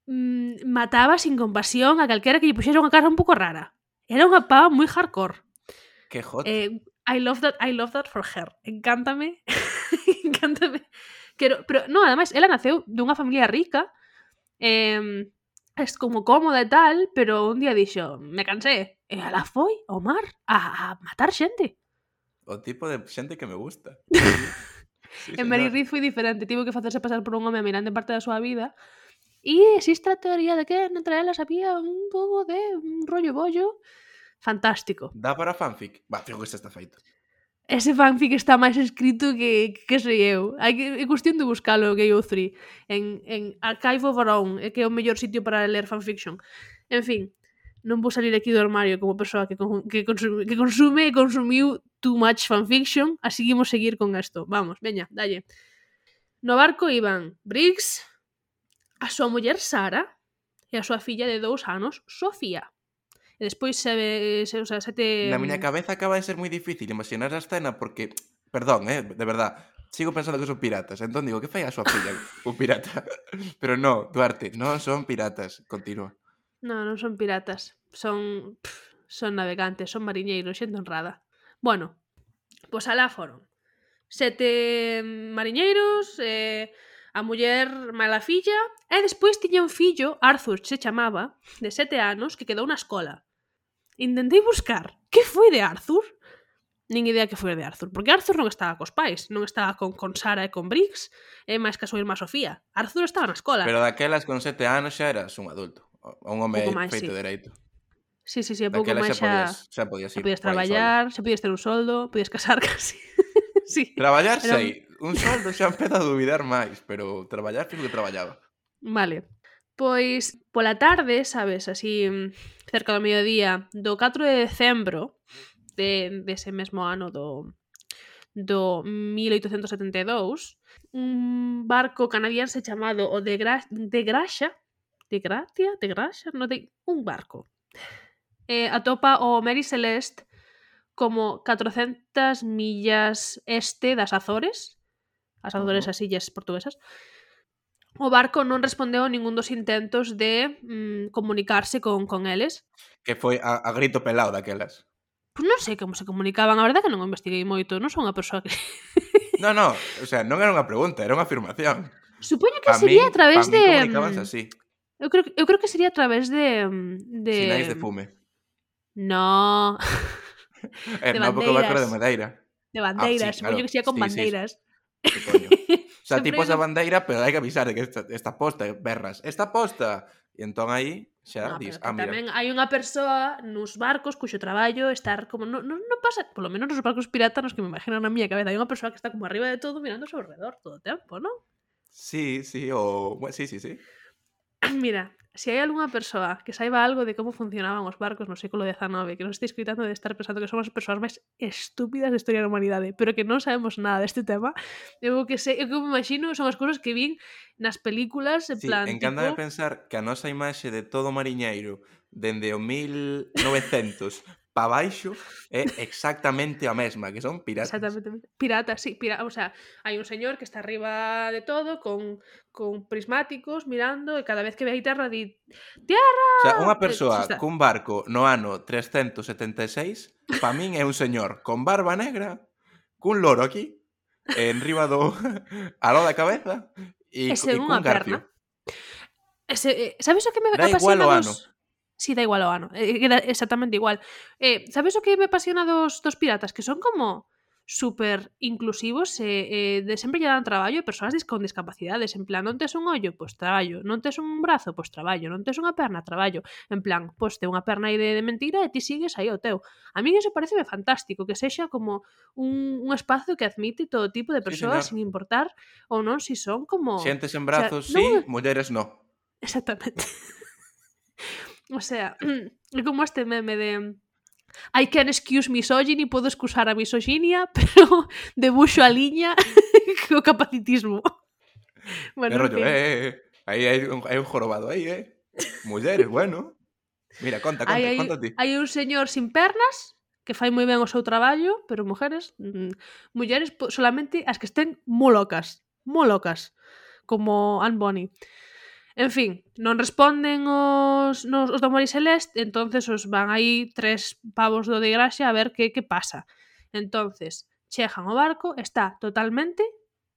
mm, mataba sin compasión a calquera que lle puxera unha cara un pouco rara. Era unha pava moi hardcore. Que hot. Eh, I love that, I love that for her. Encántame. Encántame. Quero, pero, no, además, ela naceu dunha familia rica, eh, es como cómoda e tal, pero un día dixo, me cansé, e ala foi ao mar a, a matar xente. O tipo de xente que me gusta. sí, en Mary Reed foi diferente, tivo que facerse pasar por un home a mirante parte da súa vida, e existe a teoría de que entre elas había un pouco de un rollo bollo, fantástico. Dá para fanfic? Va, fijo que este está feito. Ese fanfic está máis escrito que, que sei eu. Hai que, é cuestión de buscalo que eu 3 en, en Archive of Our é que é o mellor sitio para ler fanfiction. En fin, non vou salir aquí do armario como persoa que, que, consume, que consume e consumiu too much fanfiction, así que imos seguir con esto. Vamos, veña, dalle. No barco iban Briggs, a súa muller Sara e a súa filla de dous anos, Sofía despois sabe, se, eh, o sea, sete... Na miña cabeza acaba de ser moi difícil imaginar a escena porque, perdón, eh, de verdad, sigo pensando que son piratas. Entón digo, que fai a súa filla un pirata? Pero no, Duarte, non son piratas. Continúa. No, non son piratas. Son pff, son navegantes, son mariñeiros, xente honrada. Bueno, pois alá foron. Sete mariñeiros, eh, a muller mala filla, e despois tiña un fillo, Arthur se chamaba, de sete anos, que quedou na escola. Intentei buscar que foi de Arthur nin idea que foi de Arthur, porque Arthur non estaba cos pais, non estaba con, con Sara e con Briggs, e máis que a súa irmá Sofía. Arthur estaba na escola. Pero daquelas con sete anos xa eras un adulto, un home máis, feito sí. dereito. Sí, sí, sí, a pouco máis xa, xa, podías, xa podías ir. Xa podías traballar, xa podías ter un soldo, podías casar casi. sí. Traballar, Era... sei. Un soldo xa empeza a duvidar máis, pero traballar, creo que traballaba. Vale. Pois pola tarde, sabes, así mm, cerca do mediodía do 4 de decembro de, dese ese mesmo ano do, do 1872, un barco canadiense chamado o de, Gra de Graxa, de Gracia, de Graxa, non de un barco. Eh, atopa o Mary Celeste como 400 millas este das Azores, as Azores uh -huh. as illas portuguesas, o barco non respondeu a ningún dos intentos de mm, comunicarse con, con eles. Que foi a, a grito pelado daquelas. Pois non sei como se comunicaban, a verdade que non o investiguei moito, non son unha persoa que... non, non, o sea, non era unha pregunta, era unha afirmación. Supoño que pa sería mí, a través de... comunicabanse mm, así. Eu creo, eu creo que sería a través de... Mm, de... Sinais de mm, fume. No. eh, de no, porque o barco era de madeira. De bandeiras, ah, sí, supoño claro. que sería con sí, bandeiras. Sí, sí. sea, ti pos a bandeira, pero hai que avisar de que esta, esta posta, berras, esta posta. E entón aí xa no, dis, ah, mira. Tamén hai unha persoa nos barcos cuxo traballo estar como non no, no pasa, polo menos nos barcos piratanos que me imagino na miña cabeza, hai unha persoa que está como arriba de todo mirando ao redor todo o tempo, non? Sí, sí, o... Bueno, sí, sí, sí. Mira, se hai algunha persoa que saiba algo de como funcionaban os barcos no século XIX, que nos estéis cuitando de estar pensando que somos as persoas máis estúpidas da historia da humanidade, pero que non sabemos nada deste tema, eu que sei, eu que me imagino son as cousas que vin nas películas, en sí, plan... Encanta tipo... de pensar que a nosa imaxe de todo mariñeiro dende o 1900 pa baixo é exactamente a mesma, que son piratas. Exactamente. Piratas, sí, pirata, o sea, hai un señor que está arriba de todo con con prismáticos mirando e cada vez que ve a terra di ¡Tierra! O sea, unha eh, persoa eh, cun barco no ano 376 pa min é un señor con barba negra, cun loro aquí, en riba do aló da cabeza e, e, e cun garfio. Perna. Ese, eh, sabes o que me da apasiona o. Dos... Si sí, da igual ao ano, era exactamente igual. Eh, sabes o que me apasiona dos, dos piratas? Que son como super inclusivos e, eh, eh, de sempre lle dan traballo a persoas con discapacidades en plan, non tes un ollo, pois traballo. Non tes un brazo, pois traballo, non tes unha perna? Traballo, en plan, pois te unha perna aí de, de mentira e ti sigues aí o teu. A mí iso parece fantástico, que sexa como un, un espazo que admite todo tipo de persoas sí, señor. sin importar ou non si son como... Xentes en brazos, o sea, sí, no... mulleres no. Exactamente. O sea, é como este meme de I can excuse misogyny, podo excusar a misoginia, pero debuxo a liña co capacitismo. Bueno, é rollo, eh, eh, eh. Aí hai un, hai un jorobado aí, eh. Mulleres, bueno. Mira, conta, conta, hai, conta ti. Hai un señor sin pernas que fai moi ben o seu traballo, pero mujeres, mm, mulleres solamente as que estén mo locas, mo locas, como Anne Bonny. En fin, non responden os, nos, os do Mori Celeste, entonces os van aí tres pavos do de graxa a ver que, que pasa. Entonces, chejan o barco, está totalmente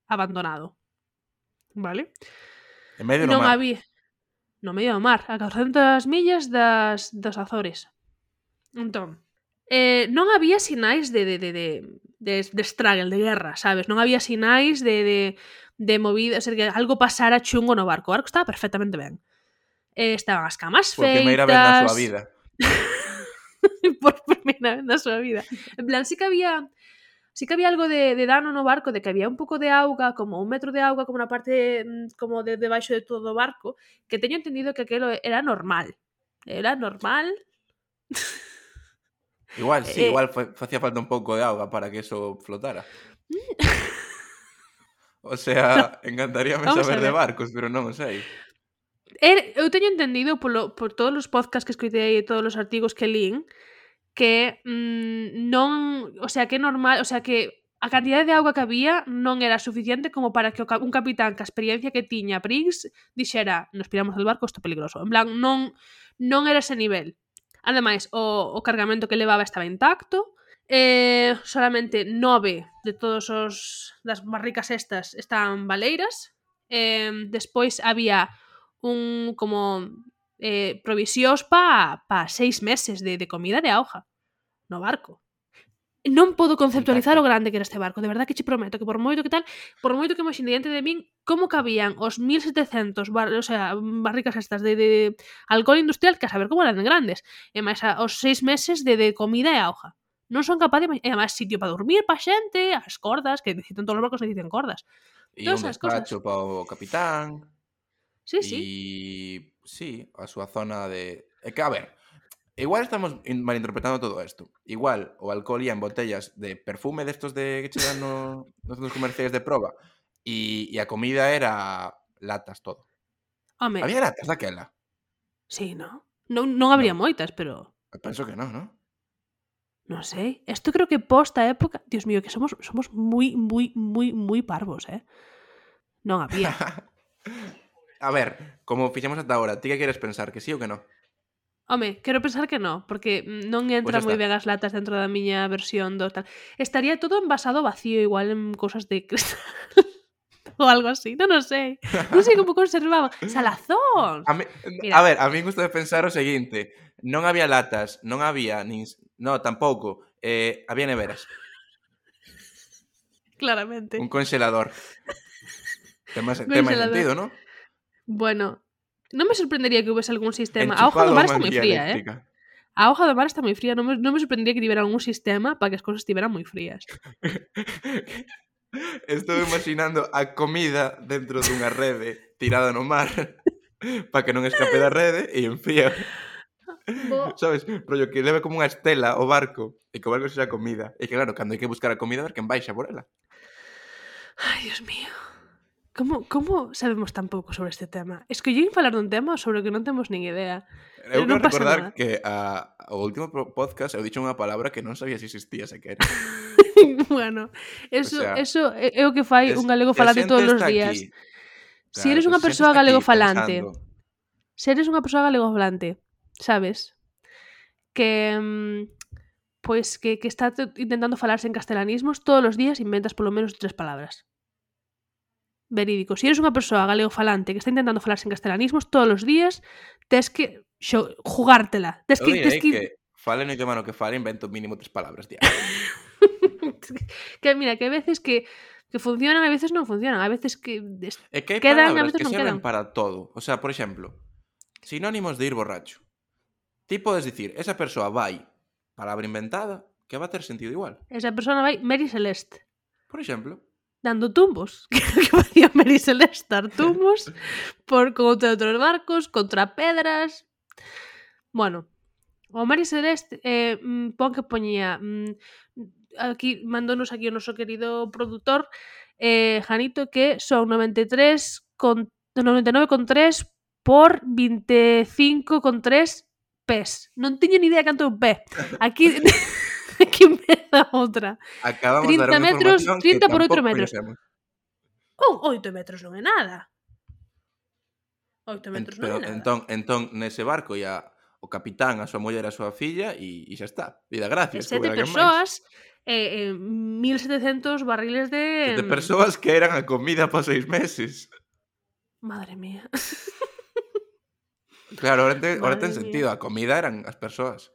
abandonado. Vale? En medio non do mar. había no medio do mar, a 400 millas das, das Azores. Entón, eh, non había sinais de, de, de, de, de, de struggle, de guerra, sabes? Non había sinais de, de de movida, o sea, que algo pasara chungo no barco. O barco estaba perfectamente ben. Eh, estaban as camas Por feitas. primeira vez na súa vida. por primeira vez na súa vida. En plan, sí que había sí que había algo de, de dano no barco, de que había un pouco de auga, como un metro de auga, como na parte mm, como de debaixo de todo o barco, que teño entendido que aquilo era normal. Era normal. Igual, sí, Eh, igual fa- facía falta un pouco de auga para que eso flotara. O sea, encantaríame saber de barcos, pero non o sei. Er, eu teño entendido polo, por todos os podcasts que escritei e todos os artigos que lín que mm, non, o sea, que normal, o sea, que a cantidade de auga que había non era suficiente como para que un capitán ca experiencia que tiña Briggs dixera, nos piramos del barco, isto é peligroso. En plan, non non era ese nivel. Ademais, o, o cargamento que levaba estaba intacto, Eh, solamente nove de todos os das barricas estas están baleiras. Eh, despois había un como eh, provisións pa, pa seis meses de, de comida de auja no barco. Non podo conceptualizar o grande que era este barco. De verdad que che prometo que por moito que tal, por moito que moxen diante de min, como cabían os 1700 bar, o sea, barricas estas de, de alcohol industrial que a saber como eran grandes. E máis a, os seis meses de, de comida e auja non son capaz de... E máis sitio para dormir pa xente, as cordas, que necesitan todos os barcos necesitan cordas. E Todas un despacho para o capitán. Sí, sí. E, sí, a súa zona de... É que, a ver, Igual estamos malinterpretando todo isto. Igual, o alcohol ia en botellas de perfume destos de que che dan no, nos centros comerciais de proba. E, e a comida era latas todo. Home. Había latas daquela. Sí, no? Non, non habría no. moitas, pero... Penso que non, non? Non sei. Esto creo que posta época... Dios mío, que somos somos moi, moi, moi, moi parvos, eh? Non había. a ver, como fixemos ata agora, ti que queres pensar, que sí ou que non? Home, quero pensar que no, porque mm, non Pois entra xa moi ben as latas dentro da miña versión do tal. Estaría todo envasado vacío, igual en cousas de cristal. ou algo así, non o sei. Non sei como conservaban. Salazón! A, mi, Mira. a ver, a mí gusta de pensar o seguinte Non había latas, non había nin... No, tampouco. Eh, había neveras. Claramente. Un congelador. tema, tema sentido, ¿no? Bueno, non me sorprendería que hubiese algún sistema. Enchufado a hoja ¿eh? do mar está moi fría, eléctrica. eh? A hoja do mar está moi fría. Non me, non me sorprendería que tivera algún sistema para que as cousas estiveran moi frías. Estou imaginando a comida dentro dunha rede tirada no mar para que non escape da rede e enfría Bo... Sabes, rollo que leve como unha estela o barco e que o barco sexa comida. E que claro, cando hai que buscar a comida, ver quen baixa por ela. Ai, Dios mío. Como, como sabemos tan pouco sobre este tema? Es que falar dun tema sobre o que non temos nin idea. Eh, eu non pasa recordar nada. que a, o último podcast eu dixo unha palabra que non sabía se existía sequer. bueno, eso, o sea, eso eh, é o que fai es, un galego falante todos os días. Aquí. Claro, se si eres unha persoa galego falante, pensando. se eres unha persoa galego falante sabes? Que mm, pois que, que está te- intentando falarse en castelanismos todos os días inventas polo menos tres palabras. Verídico. Si eres unha persoa galego falante que está intentando falarse en castelanismos todos os días, tes que xo, jugártela. Tes Eu que, direi que, que fale no no que fale, invento mínimo tres palabras diarias. que mira, que hai veces que que funcionan, a veces non funcionan, a veces que es- que Quedan, a veces que non quedan. serven para todo. O sea, por exemplo, sinónimos de ir borracho. Ti podes dicir, esa persoa vai, palabra inventada, que va a ter sentido igual. Esa persona vai Mary Celeste. Por exemplo. Dando tumbos. que facía Mary Celeste, dar tumbos por contra outros barcos, contra pedras. Bueno, o Mary Celeste eh, mm, pon que poñía mm, aquí mandónos aquí o noso querido produtor eh, Janito que son 93 con 99,3 por 25,3 pés. Non tiño ni idea canto é un pé. Aquí aquí me da outra. Acabamos 30 de metros, 30 por 8 metros. Un 8 metros non é nada. 8 metros non pero, é nada. Entón, entón nese barco ia o capitán, a súa muller e a súa filla e, e xa está. E da gracias. E sete persoas e, eh, eh, 1700 barriles de... Sete mm, persoas que eran a comida para seis meses. Madre mía. Claro, ahora, te, ahora ten sentido. A comida eran as persoas.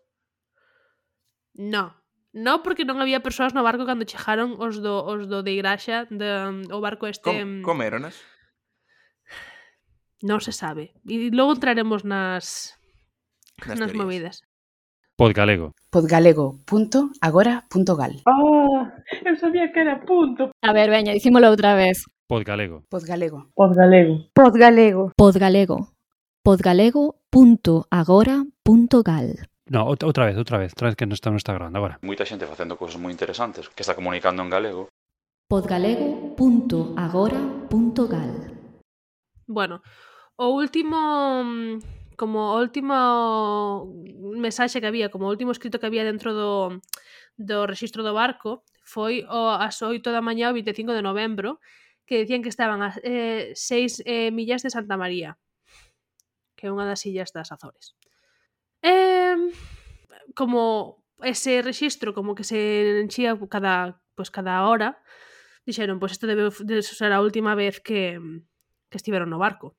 No. No, porque non había persoas no barco cando chejaron os do, os do de Igraxa, de, o barco este... Com, comeronas? Non se sabe. E logo entraremos nas... Nas, nas teorías. movidas. Podgalego. Podgalego.agora.gal Oh, ah, eu sabía que era punto. A ver, veña, dicímolo outra vez. Podgalego. Podgalego. Podgalego. Podgalego. Podgalego podgalego.agora.gal No, outra vez, outra vez, outra vez que non está, non está grabando agora. Moita xente facendo cousas moi interesantes que está comunicando en galego. podgalego.agora.gal Bueno, o último mm, como o último mensaxe que había, como o último escrito que había dentro do, do registro do barco foi o, as 8 da mañá o 25 de novembro que decían que estaban a eh, 6 eh, millas de Santa María que é unha das illas das Azores. E, como ese rexistro como que se enchía cada, pues, cada hora, dixeron, pois pues, isto debe de ser a última vez que, que estiveron no barco.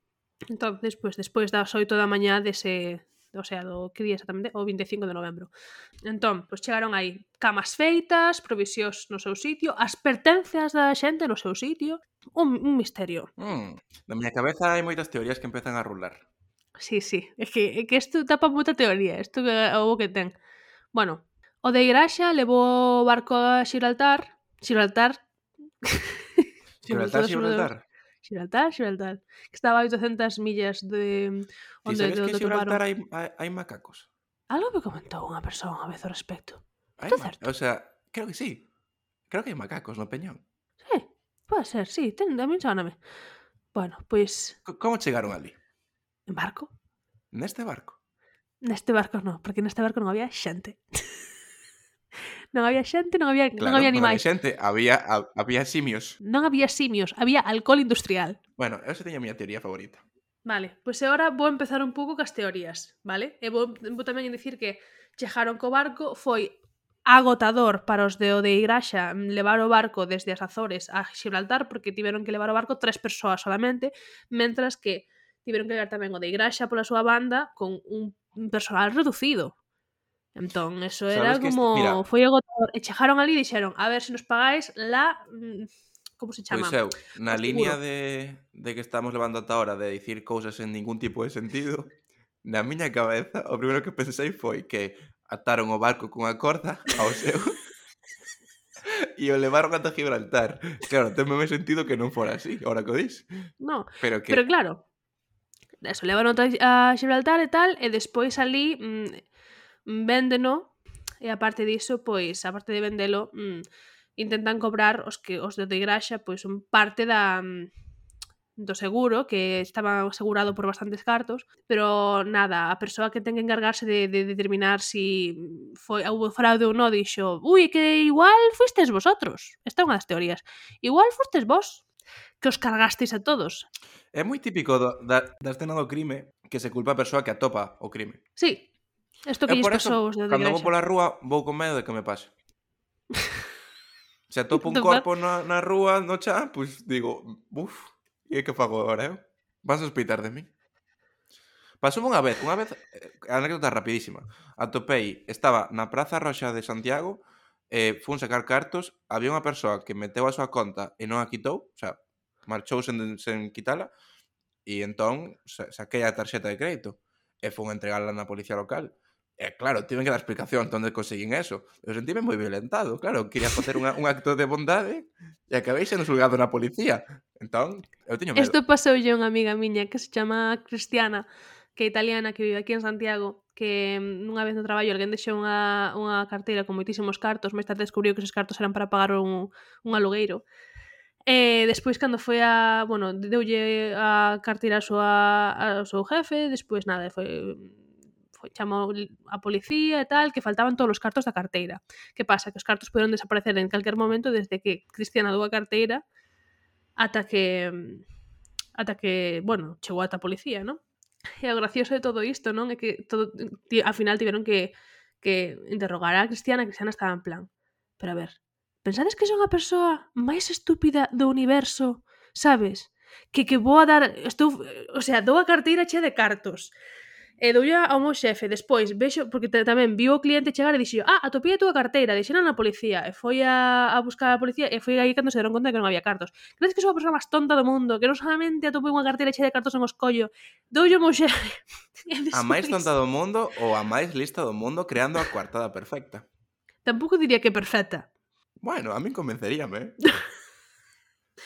Entonces, pois pues, despois das 8 da mañá dese o sea, do que día exactamente, o 25 de novembro. Entón, pois pues, chegaron aí camas feitas, provisións no seu sitio, as pertencias da xente no seu sitio, un, un misterio. Mm, na miña cabeza hai moitas teorías que empezan a rular. Sí, sí, é que, é que isto tapa moita teoría, isto é o que ten. Bueno, o de Iraxa levou o barco a Xiraltar, Xiraltar, Xiraltar, Xiraltar. Xiraltar, Xiraltar, que estaba a 800 millas de onde sabes do, do que Xiraltar hai, hai, hai macacos? Algo me comentou unha persoa unha vez ao respecto. Hai Está certo? O sea, creo que sí. Creo que hai macacos no peñón. Sí, pode ser, sí, ten, a mí soname. Bueno, pois... Pues... Como chegaron ali? En barco? Neste barco? Neste barco non, porque neste barco non había xente. non había xente, non había, claro, non había animais. Non había xente, había, había simios. Non había simios, había alcohol industrial. Bueno, esa teña a miña teoría favorita. Vale, pois pues agora vou empezar un pouco cas teorías, vale? Eh, e vou, vou tamén dicir que chejaron co barco foi agotador para os de Ode Graxa mm, levar o barco desde as Azores a Gibraltar porque tiveron que levar o barco tres persoas solamente, mentras que tiveron que levar tamén o de Igraxa pola súa banda con un personal reducido. Entón, eso era como... Mira, foi agotador. E chejaron ali e dixeron, a ver se nos pagáis la... Mm, como se chama? Pois eu, na línea de, de que estamos levando ata ahora de dicir cousas en ningún tipo de sentido, na miña cabeza, o primeiro que pensei foi que ataron o barco cunha corda ao seu e o levaron ata Gibraltar. Claro, teme sentido que non fora así, ahora que o dis. No, pero, que... pero claro, eso, levan a Gibraltar e tal, e despois ali mm, mm, véndeno, e a parte diso, pois, a parte de vendelo, mm, intentan cobrar os que os de graxa, pois, un parte da mm, do seguro, que estaba asegurado por bastantes cartos, pero nada, a persoa que ten que encargarse de, de determinar si foi houve fraude ou non, dixo, ui, que igual fuistes vosotros. Esta é unha das teorías. Igual fuisteis vos que os cargastes a todos. É moi típico do, da, da escena do crime que se culpa a persoa que atopa o crime. Sí, isto que lles pasou os de Cando vou pola rúa, vou con medo de que me pase. se atopo un corpo na, na rúa, no chá, pois pues, digo, uff, e que fago agora, eh? Vas a sospeitar de mí? Pasou unha vez, unha vez, eh, anécdota rapidísima. Atopei, estaba na Praza Roxa de Santiago, eh, fun sacar cartos, había unha persoa que meteu a súa conta e non a quitou, o sea, marchou sen, sen quitala, e entón sa saquei a tarxeta de crédito e fun entregarla na policía local. E claro, tiven que dar explicación onde conseguín eso. Eu sentíme moi violentado, claro, quería facer unha, un acto de bondade e acabei sendo julgado na policía. Entón, eu teño medo. Isto pasoulle unha amiga miña que se chama Cristiana, que é italiana que vive aquí en Santiago que mm, nunha vez no traballo alguén deixou unha, unha carteira con moitísimos cartos, máis tarde descubriu que esos cartos eran para pagar un, un alugueiro. E despois cando foi a, bueno, deulle a carteira a súa, ao seu jefe, despois nada, foi foi, chamou a policía e tal, que faltaban todos os cartos da carteira. Que pasa? Que os cartos poderon desaparecer en calquer momento desde que Cristiana dou a carteira ata que ata que, bueno, chegou ata a policía, non? E o gracioso de todo isto, non? É que todo, ti, ao final tiveron que, que interrogar a Cristiana, a Cristiana estaba en plan, pero a ver, pensades que son a persoa máis estúpida do universo, sabes? Que que vou a dar, estou, o sea, dou a carteira chea de cartos, e doulle ao meu xefe, despois vexo, porque tamén viu o cliente chegar e dixo, ah, atopei a tua carteira, dixeron na policía, e foi a, a buscar a policía, e foi aí cando se deron conta que non había cartos. Crees que sou a persoa máis tonta do mundo, que non solamente atopei unha carteira chea de cartos en os collo, doulle ao meu xefe. a máis tonta do mundo ou a máis lista do mundo creando a coartada perfecta? Tampouco diría que perfecta. Bueno, a min convenceríame.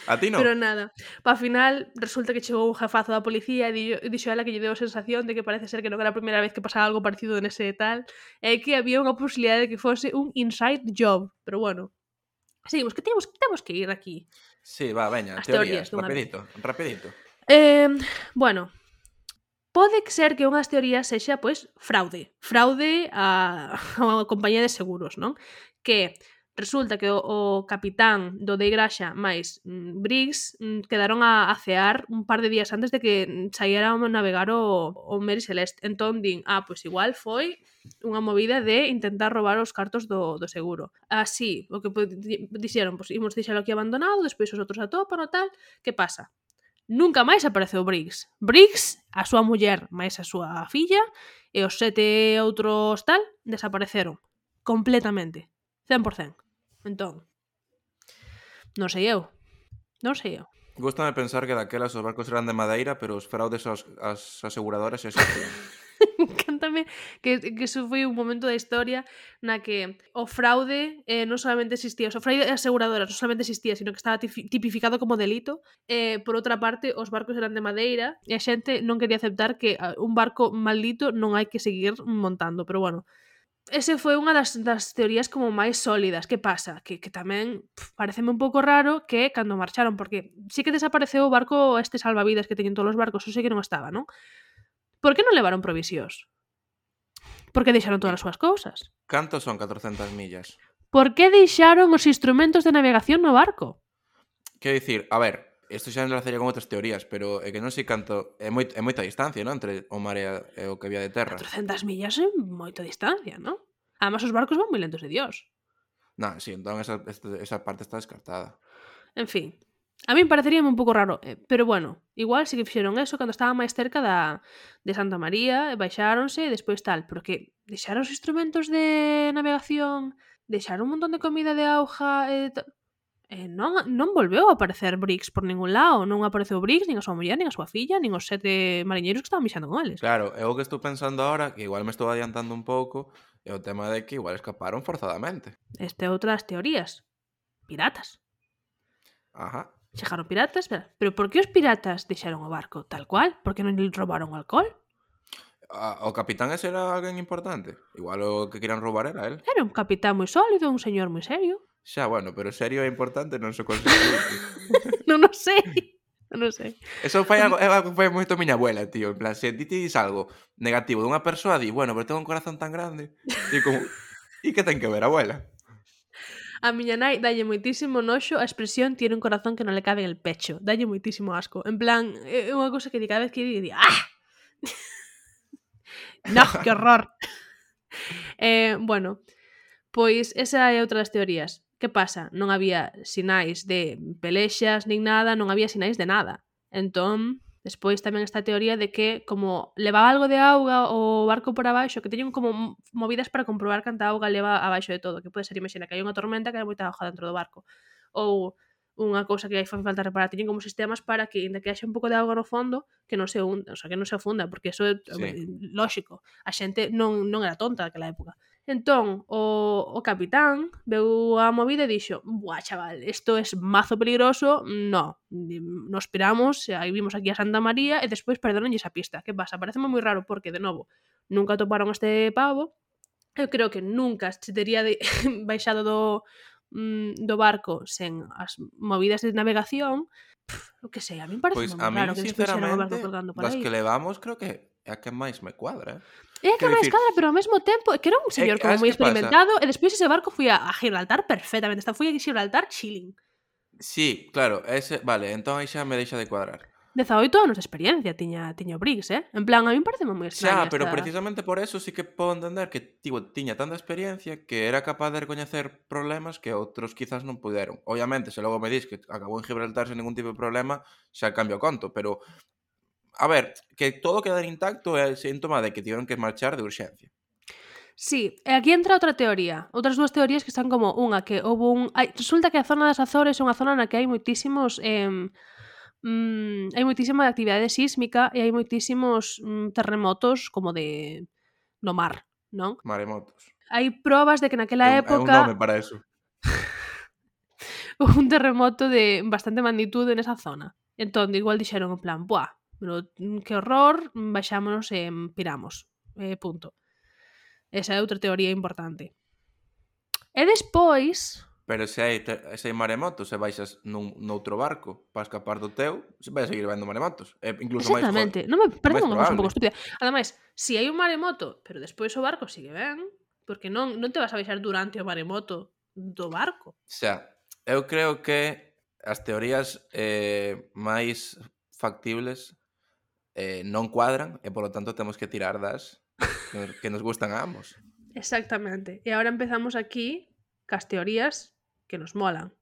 A ti non? Pero nada. Pa final, resulta que chegou un jefazo da policía e dixo ela que lle deu a sensación de que parece ser que non era a primeira vez que pasaba algo parecido nese tal, e que había unha posibilidade de que fose un inside job. Pero bueno, seguimos, que temos, temos que ir aquí. Sí, va, veña, As teorías, teorías rapidito, rapidito. Eh, bueno, pode ser que unhas teorías sexa, pois, fraude. Fraude a, a unha compañía de seguros, non? Que Resulta que o, o capitán do de Graxa máis mm, Briggs mm, quedaron a, a cear un par de días antes de que mm, saíra a navegar o, o Mary Celeste. Entón din, ah, pois igual foi unha movida de intentar robar os cartos do, do seguro. Así, o que dixeron, pois imos deixalo aquí abandonado, despois os outros atopan o tal, que pasa? Nunca máis apareceu Briggs. Briggs, a súa muller, máis a súa filla, e os sete outros tal, desapareceron. Completamente. 100%. Entón, non sei eu. Non sei eu. Gústame pensar que daquelas os barcos eran de madeira, pero os fraudes aos, as aseguradoras existían. Encántame que, que eso foi un momento da historia na que o fraude eh, non solamente existía, o fraude de aseguradoras non solamente existía, sino que estaba tipificado como delito. Eh, por outra parte, os barcos eran de madeira e a xente non quería aceptar que ah, un barco maldito non hai que seguir montando, pero bueno, ese foi unha das, das teorías como máis sólidas. Que pasa? Que, que tamén pff, pareceme un pouco raro que cando marcharon, porque sí que desapareceu o barco este salvavidas que teñen todos os barcos, eso sí que non estaba, non? Por que non levaron provisións? Por que deixaron todas as súas cousas? Cantos son 400 millas? Por que deixaron os instrumentos de navegación no barco? Quero dicir, a ver, Isto xa enlazaría con outras teorías, pero é que non sei canto... É, moi, é moita distancia, non? Entre o mar e eh, o que había de terra. 400 millas é moita distancia, non? Además, os barcos van moi lentos de Dios. Non, si, sí, entón esa, esa parte está descartada. En fin, A min pareceríame un pouco raro, eh, pero bueno, igual sí que fixeron eso cando estaba máis cerca da, de Santa María, e baixáronse e despois tal, pero que deixaron os instrumentos de navegación, deixaron un montón de comida de auja, e eh, eh, non, non volveu a aparecer Briggs por ningún lado, non apareceu Briggs, nin a súa muller, nin a súa filla, nin os sete mariñeiros que estaban mixando con eles. Claro, é o que estou pensando agora, que igual me estou adiantando un pouco, é o tema de que igual escaparon forzadamente. Este é outra das teorías. Piratas. Ajá. Chegaron piratas, pero, pero por que os piratas deixaron o barco tal cual? Por que non roubaron o alcohol? A, o capitán ese era alguén importante. Igual o que querían roubar era él. Era un capitán moi sólido, un señor moi serio. Xa, bueno, pero serio é importante non se conseguiu. non o sei. Non sei. Eso fai algo, é algo que fai moito miña abuela, tío. En plan, se ti ti dis algo negativo dunha persoa, di, bueno, pero tengo un corazón tan grande. E como, e que ten que ver, abuela? A miña nai dalle moitísimo noxo a expresión tiene un corazón que non le cabe en el pecho. Dalle moitísimo asco. En plan, é unha cousa que di cada vez que di, di ¡ah! no, que horror. eh, bueno, pois esa é outra das teorías. Que pasa? Non había sinais de pelexas nin nada, non había sinais de nada. Entón, despois tamén esta teoría de que como levaba algo de auga o barco por abaixo, que teñen como movidas para comprobar canta auga leva abaixo de todo, que pode ser, imagina, que hai unha tormenta que hai moita auga dentro do barco. Ou unha cousa que aí fai falta reparar. Tiñen como sistemas para que, inda que haxe un pouco de auga no fondo, que non se hunda, o sea, que non se afunda, porque eso é eh, sí. lógico. A xente non, non era tonta naquela época. Entón, o, o capitán veu a movida e dixo Buah, chaval, isto é es mazo peligroso, no. Nos piramos, aí vimos aquí a Santa María e despois perdónenlle esa pista. Que pasa? Parece moi raro porque, de novo, nunca toparon este pavo. Eu creo que nunca se tería de... baixado do, mm, do barco sen as movidas de navegación, pff, o que sei, a min parece pois, moi raro mí, que era o barco colgando para aí. que levamos creo que é a que máis me cuadra. Eh. É a que, que máis cadra, pero ao mesmo tempo que era un señor é, como moi experimentado pasa? e despois ese barco fui a, a Gibraltar perfectamente, está fui a Gibraltar chilling. Sí, claro, ese, vale, entón aí xa me deixa de cuadrar. 18 anos de experiencia tiña, tiña o Briggs, eh? En plan, a mí parece moi extraña Xa, esta... pero precisamente por eso sí que podo entender que tivo, tiña tanta experiencia que era capaz de recoñecer problemas que outros quizás non puderon. Obviamente, se logo me dis que acabou en Gibraltar sen ningún tipo de problema, xa cambio o conto, pero a ver, que todo quedar intacto é síntoma de que tiveron que marchar de urxencia. Sí, e aquí entra outra teoría, outras dúas teorías que están como unha que houve un... Ai, resulta que a zona das Azores é unha zona na que hai moitísimos eh, mm, hai moitísima actividade sísmica e hai moitísimos mm, terremotos como de no mar, non? Maremotos. Hai probas de que naquela é un, época... É un nome para eso. un terremoto de bastante magnitude nesa zona. Entón, igual dixeron en plan, buah, pero, mm, que horror, baixámonos e piramos. Eh, punto. Esa é outra teoría importante. E despois, Pero se hai, se hai maremotos e baixas nun, noutro barco para escapar do teu, se vai seguir vendo maremotos. E incluso Exactamente. Máis, non me parece unha cousa un pouco estúpida. Ademais, se si hai un maremoto, pero despois o barco sigue ben, porque non, non te vas a baixar durante o maremoto do barco. Xa, eu creo que as teorías eh, máis factibles eh, non cuadran e polo tanto temos que tirar das que nos gustan a ambos. Exactamente. E agora empezamos aquí cas teorías que nos molan,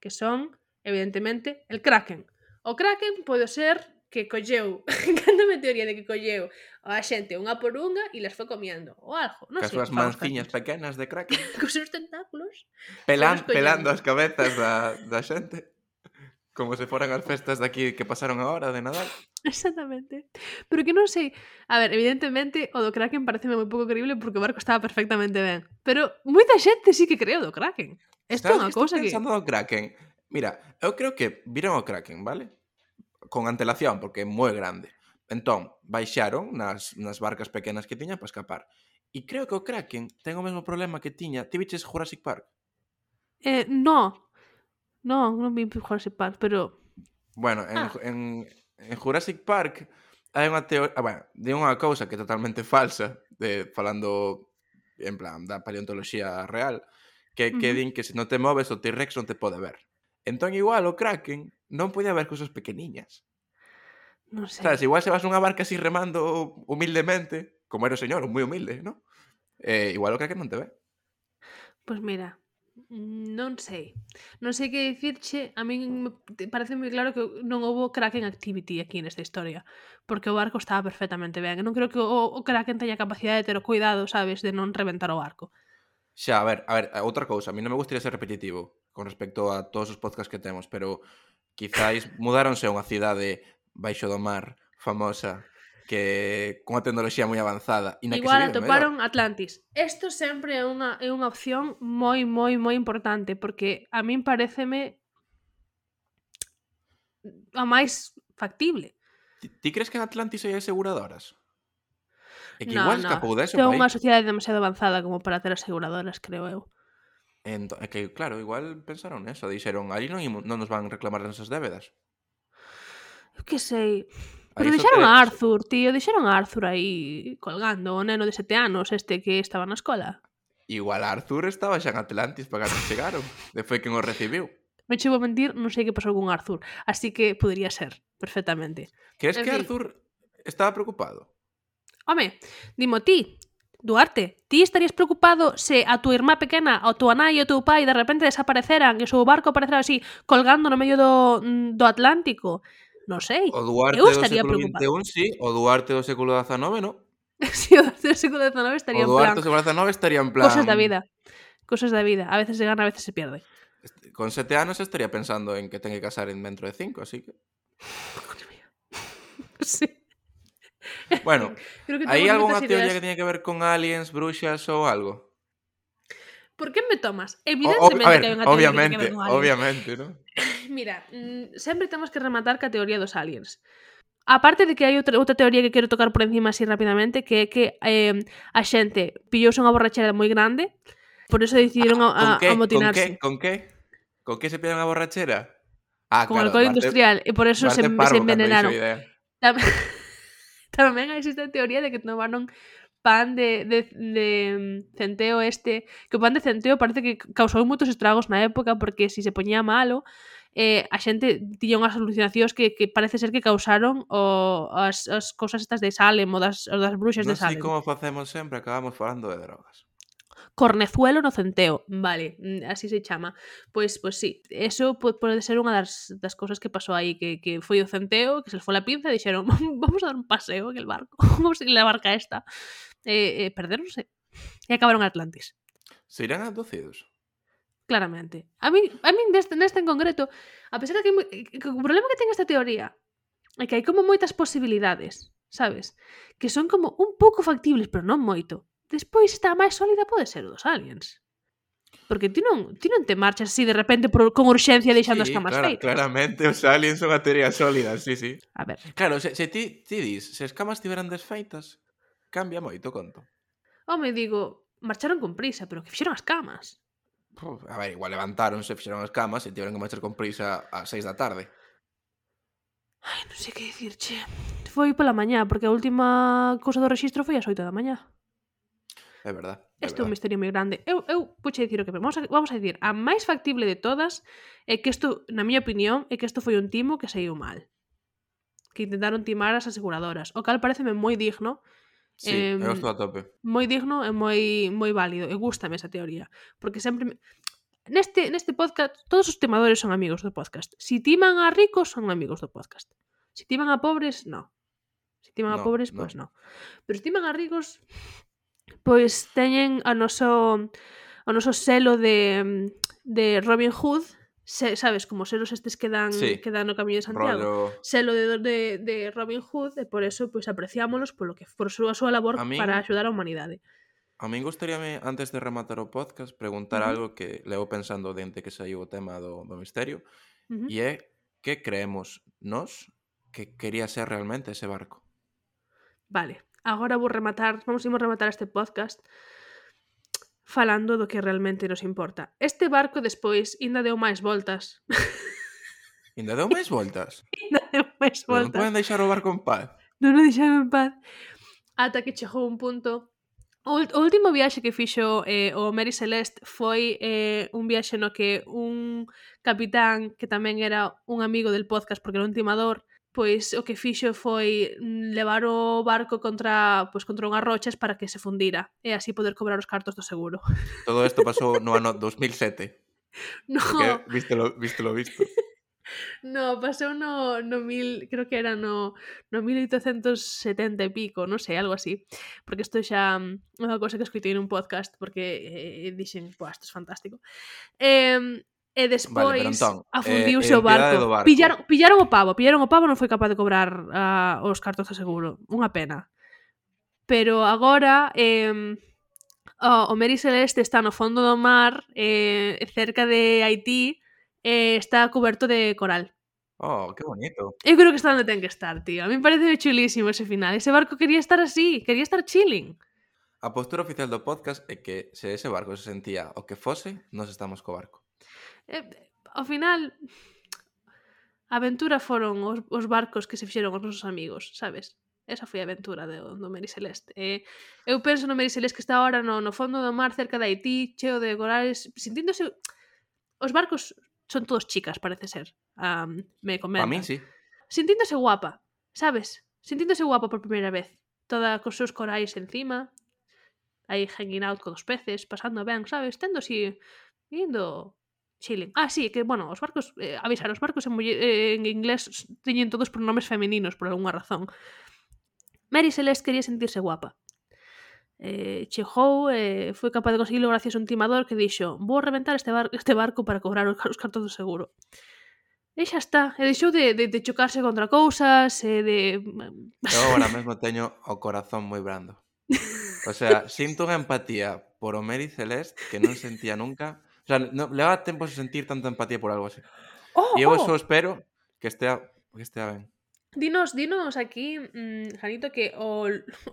que son, evidentemente, el Kraken. O Kraken pode ser que colleu, encantame teoría de que colleu a xente unha por unha e las foi comiendo, ou algo, non sei. As súas manciñas pequenas de Kraken. Cos seus tentáculos. Pelan, pelando as cabezas da, da xente. Como se foran as festas daqui que pasaron agora de Nadal. Exactamente. Pero que non sei... A ver, evidentemente, o do Kraken pareceme moi pouco creíble porque o barco estaba perfectamente ben. Pero moita xente sí que creo do Kraken. Isto é unha cousa que... pensando do Kraken? Mira, eu creo que viron o Kraken, vale? Con antelación, porque é moi grande. Entón, baixaron nas, nas barcas pequenas que tiña para escapar. E creo que o Kraken ten o mesmo problema que tiña. Ti viches Jurassic Park? Eh, no, No, non vi Jurassic Park, pero... Bueno, en, Ah. en, en Jurassic Park hai unha teoría, ah, bueno, de unha cousa que é totalmente falsa, de falando en plan da paleontoloxía real, que, que Ujú. din que se non te moves o T-Rex non te pode ver. Entón igual o Kraken non podía ver cousas pequeniñas. Non sei. Sabes, igual se vas nunha barca así remando humildemente, como era o señor, moi humilde, ¿no? Eh, igual o Kraken non te ve. Pois mira, Non sei. Non sei que dicirche, a min parece moi claro que non houve Kraken activity aquí nesta historia, porque o barco estaba perfectamente ben. Non creo que o, o Kraken teña capacidade de ter o cuidado, sabes, de non reventar o barco. Xa, a ver, a ver, outra cousa, a mí non me gustaría ser repetitivo con respecto a todos os podcasts que temos, pero quizáis mudáronse a unha cidade baixo do mar famosa que cunha tecnoloxía moi avanzada e na Igual que atoparon Atlantis. Isto sempre é unha, é unha opción moi, moi, moi importante porque a min pareceme a máis factible. Ti, ti crees que en Atlantis hai aseguradoras? É que no, igual no. escapou. Ten unha sociedade demasiado avanzada como para ter aseguradoras, creo eu. Ento, é que, claro, igual pensaron eso. Dixeron, ali non, non nos van reclamar as nosas débedas. Eu que sei. Pero deixaron te... a Arthur, tío, deixaron a Arthur aí colgando, o neno de sete anos este que estaba na escola. Igual Arthur estaba xa en Atlantis para cando chegaron, de foi quen o recibiu. Me chego a mentir, non sei que pasou con Arthur, así que podría ser, perfectamente. Crees en que fin. Arthur estaba preocupado? Home, dimo ti, Duarte, ti estarías preocupado se a túa irmá pequena, a túa nai e o teu pai de repente desapareceran e o seu barco aparecera así colgando no medio do, mm, do Atlántico Non sei. O Duarte Eu do estaría século. XXI, sí. O Duarte do século XIX, no. si o do século XIX estaría o en plan Duarte do século XIX estaría en plan... cosas da vida. Cosas da vida. A veces se gana, a veces se pierde. Con sete anos estaría pensando en que ten que casar en dentro de cinco, así que... Sí. Bueno, Creo que ¿hai temos algunha moitas teoría que tiña que ver con aliens, bruxas ou algo? ¿Por qué me tomas? Evidentemente o, ver, que hai unha teoría obviamente, que un obviamente, ¿no? Mira, mm, sempre temos que rematar que a teoría dos aliens. Aparte de que hai outra, outra teoría que quero tocar por encima así rapidamente, que é que eh, a xente pillouse unha borrachera moi grande, por eso decidiron ah, a, a, qué, amotinarse. Con que? Con que? Con que se pillan a borrachera? Ah, con claro, alcohol industrial, e por eso se, se envenenaron. Tamén, tamén existe a teoría de que tomaron pan de, de, de, mm, centeo este, que o pan de centeo parece que causou moitos estragos na época porque si se poñía malo, eh, a xente tiña unhas alucinacións que, que parece ser que causaron o, as, as cousas estas de Salem ou das, ou das bruxas no de Salem. Non como facemos sempre, acabamos falando de drogas. Cornezuelo no Centeo, vale, mm, así se chama. Pois, pois sí, eso pode ser unha das, das cousas que pasou aí, que, que foi o Centeo, que se foi a pinza e dixeron, vamos a dar un paseo en el barco, vamos a ir a barca esta. Eh, eh, perderonse. E acabaron Atlantis. Se irán abducidos? Claramente. A mí, a mí neste, neste en concreto, a pesar de que, eh, que o problema que ten esta teoría é que hai como moitas posibilidades, sabes? Que son como un pouco factibles, pero non moito despois está máis sólida pode ser dos aliens. Porque ti non, ti non te marchas así de repente por, con urxencia deixando sí, as camas clara, feitas. Claramente os aliens son a teoría sólida, sí, sí. A ver. Claro, se, se ti, ti dis, se as camas tiveran desfeitas, cambia moito o conto. Home, digo, marcharon con prisa, pero que fixeron as camas. Puf, a ver, igual levantáronse, fixeron as camas e tiveron que marchar con prisa a seis da tarde. Ai, non sei que dicirche. Foi pola mañá, porque a última cousa do rexistro foi ás oito da mañá. É verdade. É isto é un misterio moi grande. Eu, eu puxe dicir o que vamos a, vamos a dicir. A máis factible de todas é que isto, na miña opinión, é que isto foi un timo que saiu mal. Que intentaron timar as aseguradoras. O cal pareceme moi digno. Sí, eh, eu estou a tope. Moi digno e moi moi válido. E gustame esa teoría. Porque sempre... Me... Neste, neste podcast, todos os timadores son amigos do podcast. Si timan a ricos, son amigos do podcast. Si timan a pobres, no. Si timan no, a pobres, no. pois pues no. Pero si timan a ricos, pois teñen a noso o noso selo de, de Robin Hood se, sabes, como selos estes que dan, sí. que dan no Camiño de Santiago. Rollo... Selo de, de, de Robin Hood e por eso pois apreciámolos polo que por súa súa labor a mí, para axudar a humanidade. A min gustaríame antes de rematar o podcast preguntar uh -huh. algo que levo pensando dente que saiu o tema do, do misterio uh -huh. e é que creemos nós que quería ser realmente ese barco. Vale agora vou rematar, vamos imos rematar este podcast falando do que realmente nos importa. Este barco despois ainda deu máis voltas. Ainda deu máis voltas? ainda deu máis voltas. Non poden deixar o barco en paz. Non o deixaron en paz. Ata que chegou un punto O último viaxe que fixo eh, o Mary Celeste foi eh, un viaxe no que un capitán que tamén era un amigo del podcast porque era un timador pois o que fixo foi mm, levar o barco contra pois contra unhas rochas para que se fundira e así poder cobrar os cartos do seguro. Todo isto pasou no ano 2007. No. Porque, vístelo, vístelo visto. No, pasou no, no mil, creo que era no, no 1870 e pico, non sei, algo así. Porque isto xa mm, é unha cosa que escritei nun podcast porque eh, dixen, buah, isto é fantástico. Eh, E despois vale, entón, afundiuse eh, o eh, barco. barco. Pillaron, pillaron o pavo, pillaron o pavo, non foi capaz de cobrar uh, os cartos de seguro. Unha pena. Pero agora eh, oh, o Mary Celeste está no fondo do mar, eh, cerca de Haití, eh, está coberto de coral. Oh, que bonito. Eu creo que está onde ten que estar, tío. A mí parece chulísimo ese final. Ese barco quería estar así, quería estar chilling. A postura oficial do podcast é que se ese barco se sentía o que fose, nos estamos co barco. Eh, ao final, a aventura foron os, os barcos que se fixeron os nosos amigos, sabes? Esa foi a aventura do, do Mary Celeste. Eh, eu penso no Mary Celeste que está ahora no, no fondo do mar, cerca de Haití, cheo de corales, sintiéndose... Os barcos son todos chicas, parece ser. Um, me comentan. A mí, sí. Sintiéndose guapa, sabes? Sintiéndose guapa por primeira vez. Toda cos seus corais encima, aí hanging out con os peces, pasando ben, sabes? Tendo así, indo Chilling. Ah, sí, que, bueno, os barcos, eh, avisar, os barcos en, mulle, eh, en inglés teñen todos pronomes femininos por algunha razón. Mary Celeste quería sentirse guapa. Eh, Chehou eh, foi capaz de conseguirlo gracias a un timador que dixo vou reventar este, bar este barco para cobrar os, os cartos do seguro. E xa está, e deixou de, de, de chocarse contra cousas, e de... Mm, Eu agora mesmo teño o corazón moi brando. O sea, sinto unha empatía por o Mary Celeste que non sentía nunca O sea, no, leva tempo sen sentir tanta empatía por algo así. Oh, E eu oh! só espero que estea, que estea ben. Dinos, dinos aquí, mm, Janito, que o,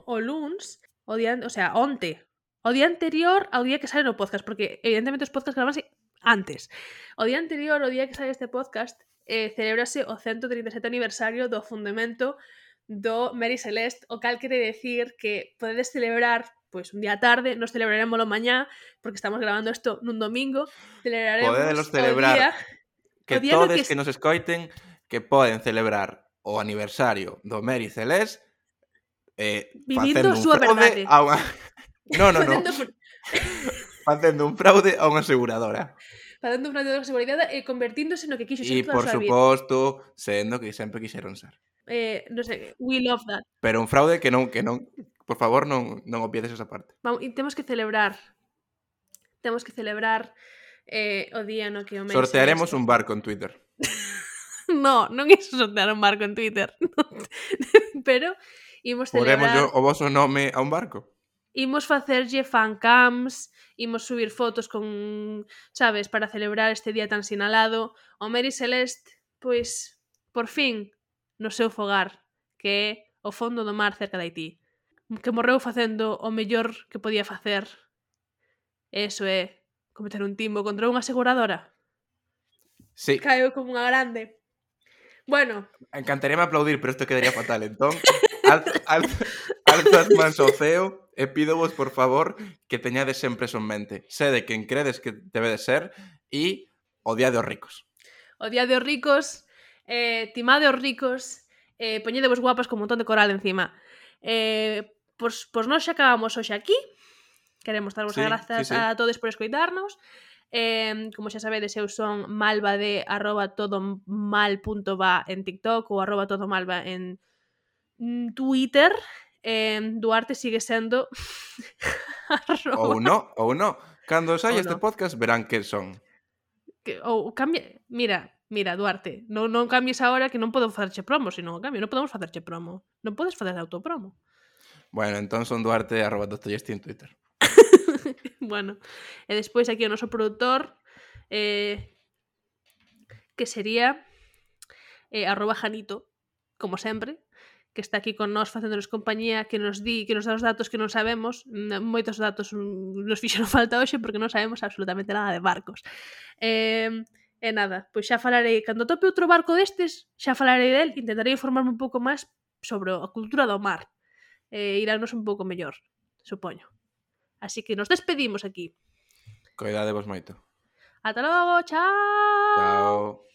o luns, o día, o sea, onte, o día anterior ao día que sale no podcast, porque evidentemente os podcasts gravanse antes. O día anterior, o día que sale este podcast, eh, celebrase o 137 aniversario do fundamento do Mary Celeste, o cal quere decir que podedes celebrar pois un día tarde, nos celebrarémoslo mañá, porque estamos grabando isto nun domingo, celebraremos Podedelos celebrar día, que o día que... que nos escoiten que poden celebrar o aniversario do Mary Celeste eh, vivindo a súa verdade. A unha... No, no, no. facendo un fraude a unha aseguradora. Facendo un fraude a unha aseguradora e convertíndose no que quixo ser toda por suposto, sendo que sempre quixeron ser. Eh, non sei, we love that. Pero un fraude que non que non por favor, non, non obviedes esa parte. Vamos, e temos que celebrar. Temos que celebrar eh, o día no que o mes... Sortearemos un barco en Twitter. no, non iso sortear un barco en Twitter. Pero imos celebrar... Podemos yo o vosso nome a un barco? imos facerlle fancams, imos subir fotos con, sabes, para celebrar este día tan sinalado. O Mary Celeste, pois, por fin, no seu fogar, que é o fondo do mar cerca de Haití que morreu facendo o mellor que podía facer. Eso é cometer un timbo contra unha aseguradora. Sí. Caeu como unha grande. Bueno. Encantaríame aplaudir, pero isto quedaría fatal. Entón, alzo, alzo, alzo as mans ao ceo e pido vos, por favor, que teñades sempre eso en mente. Sede quen credes que debe de ser e o día dos ricos. O día dos ricos, eh, timade os ricos, eh, poñedevos guapas con un montón de coral encima. Eh, pois, pois nós xa acabamos hoxe aquí. Queremos darvos sí, as grazas sí, sí. a todos por escoitarnos. Eh, como xa sabedes, eu son malva de arroba todo en TikTok ou arroba todo malva en mm, Twitter. Eh, Duarte sigue sendo arroba... Ou no, ou no. Cando sai este no. podcast verán que son. Que, ou cambia... Mira, mira, Duarte, non, non cambies agora que non podo facerche promo, senón o cambio, non podemos facerche promo. Non podes facer autopromo. Bueno, entón son Duarte arroba Dostoyevsky en Twitter. bueno, eh, e despois aquí o noso produtor eh, que sería eh, arroba Janito, como sempre, que está aquí con nós facéndonos compañía, que nos di, que nos dá os datos que non sabemos, mm, moitos datos mm, nos fixeron falta hoxe porque non sabemos absolutamente nada de barcos. Eh, e nada, pois xa falarei, cando tope outro barco destes, xa falarei del, intentarei informarme un pouco máis sobre a cultura do mar, eh, iránnos un pouco mellor, supoño. Así que nos despedimos aquí. Coidade vos moito. Ata logo, chao. Chao.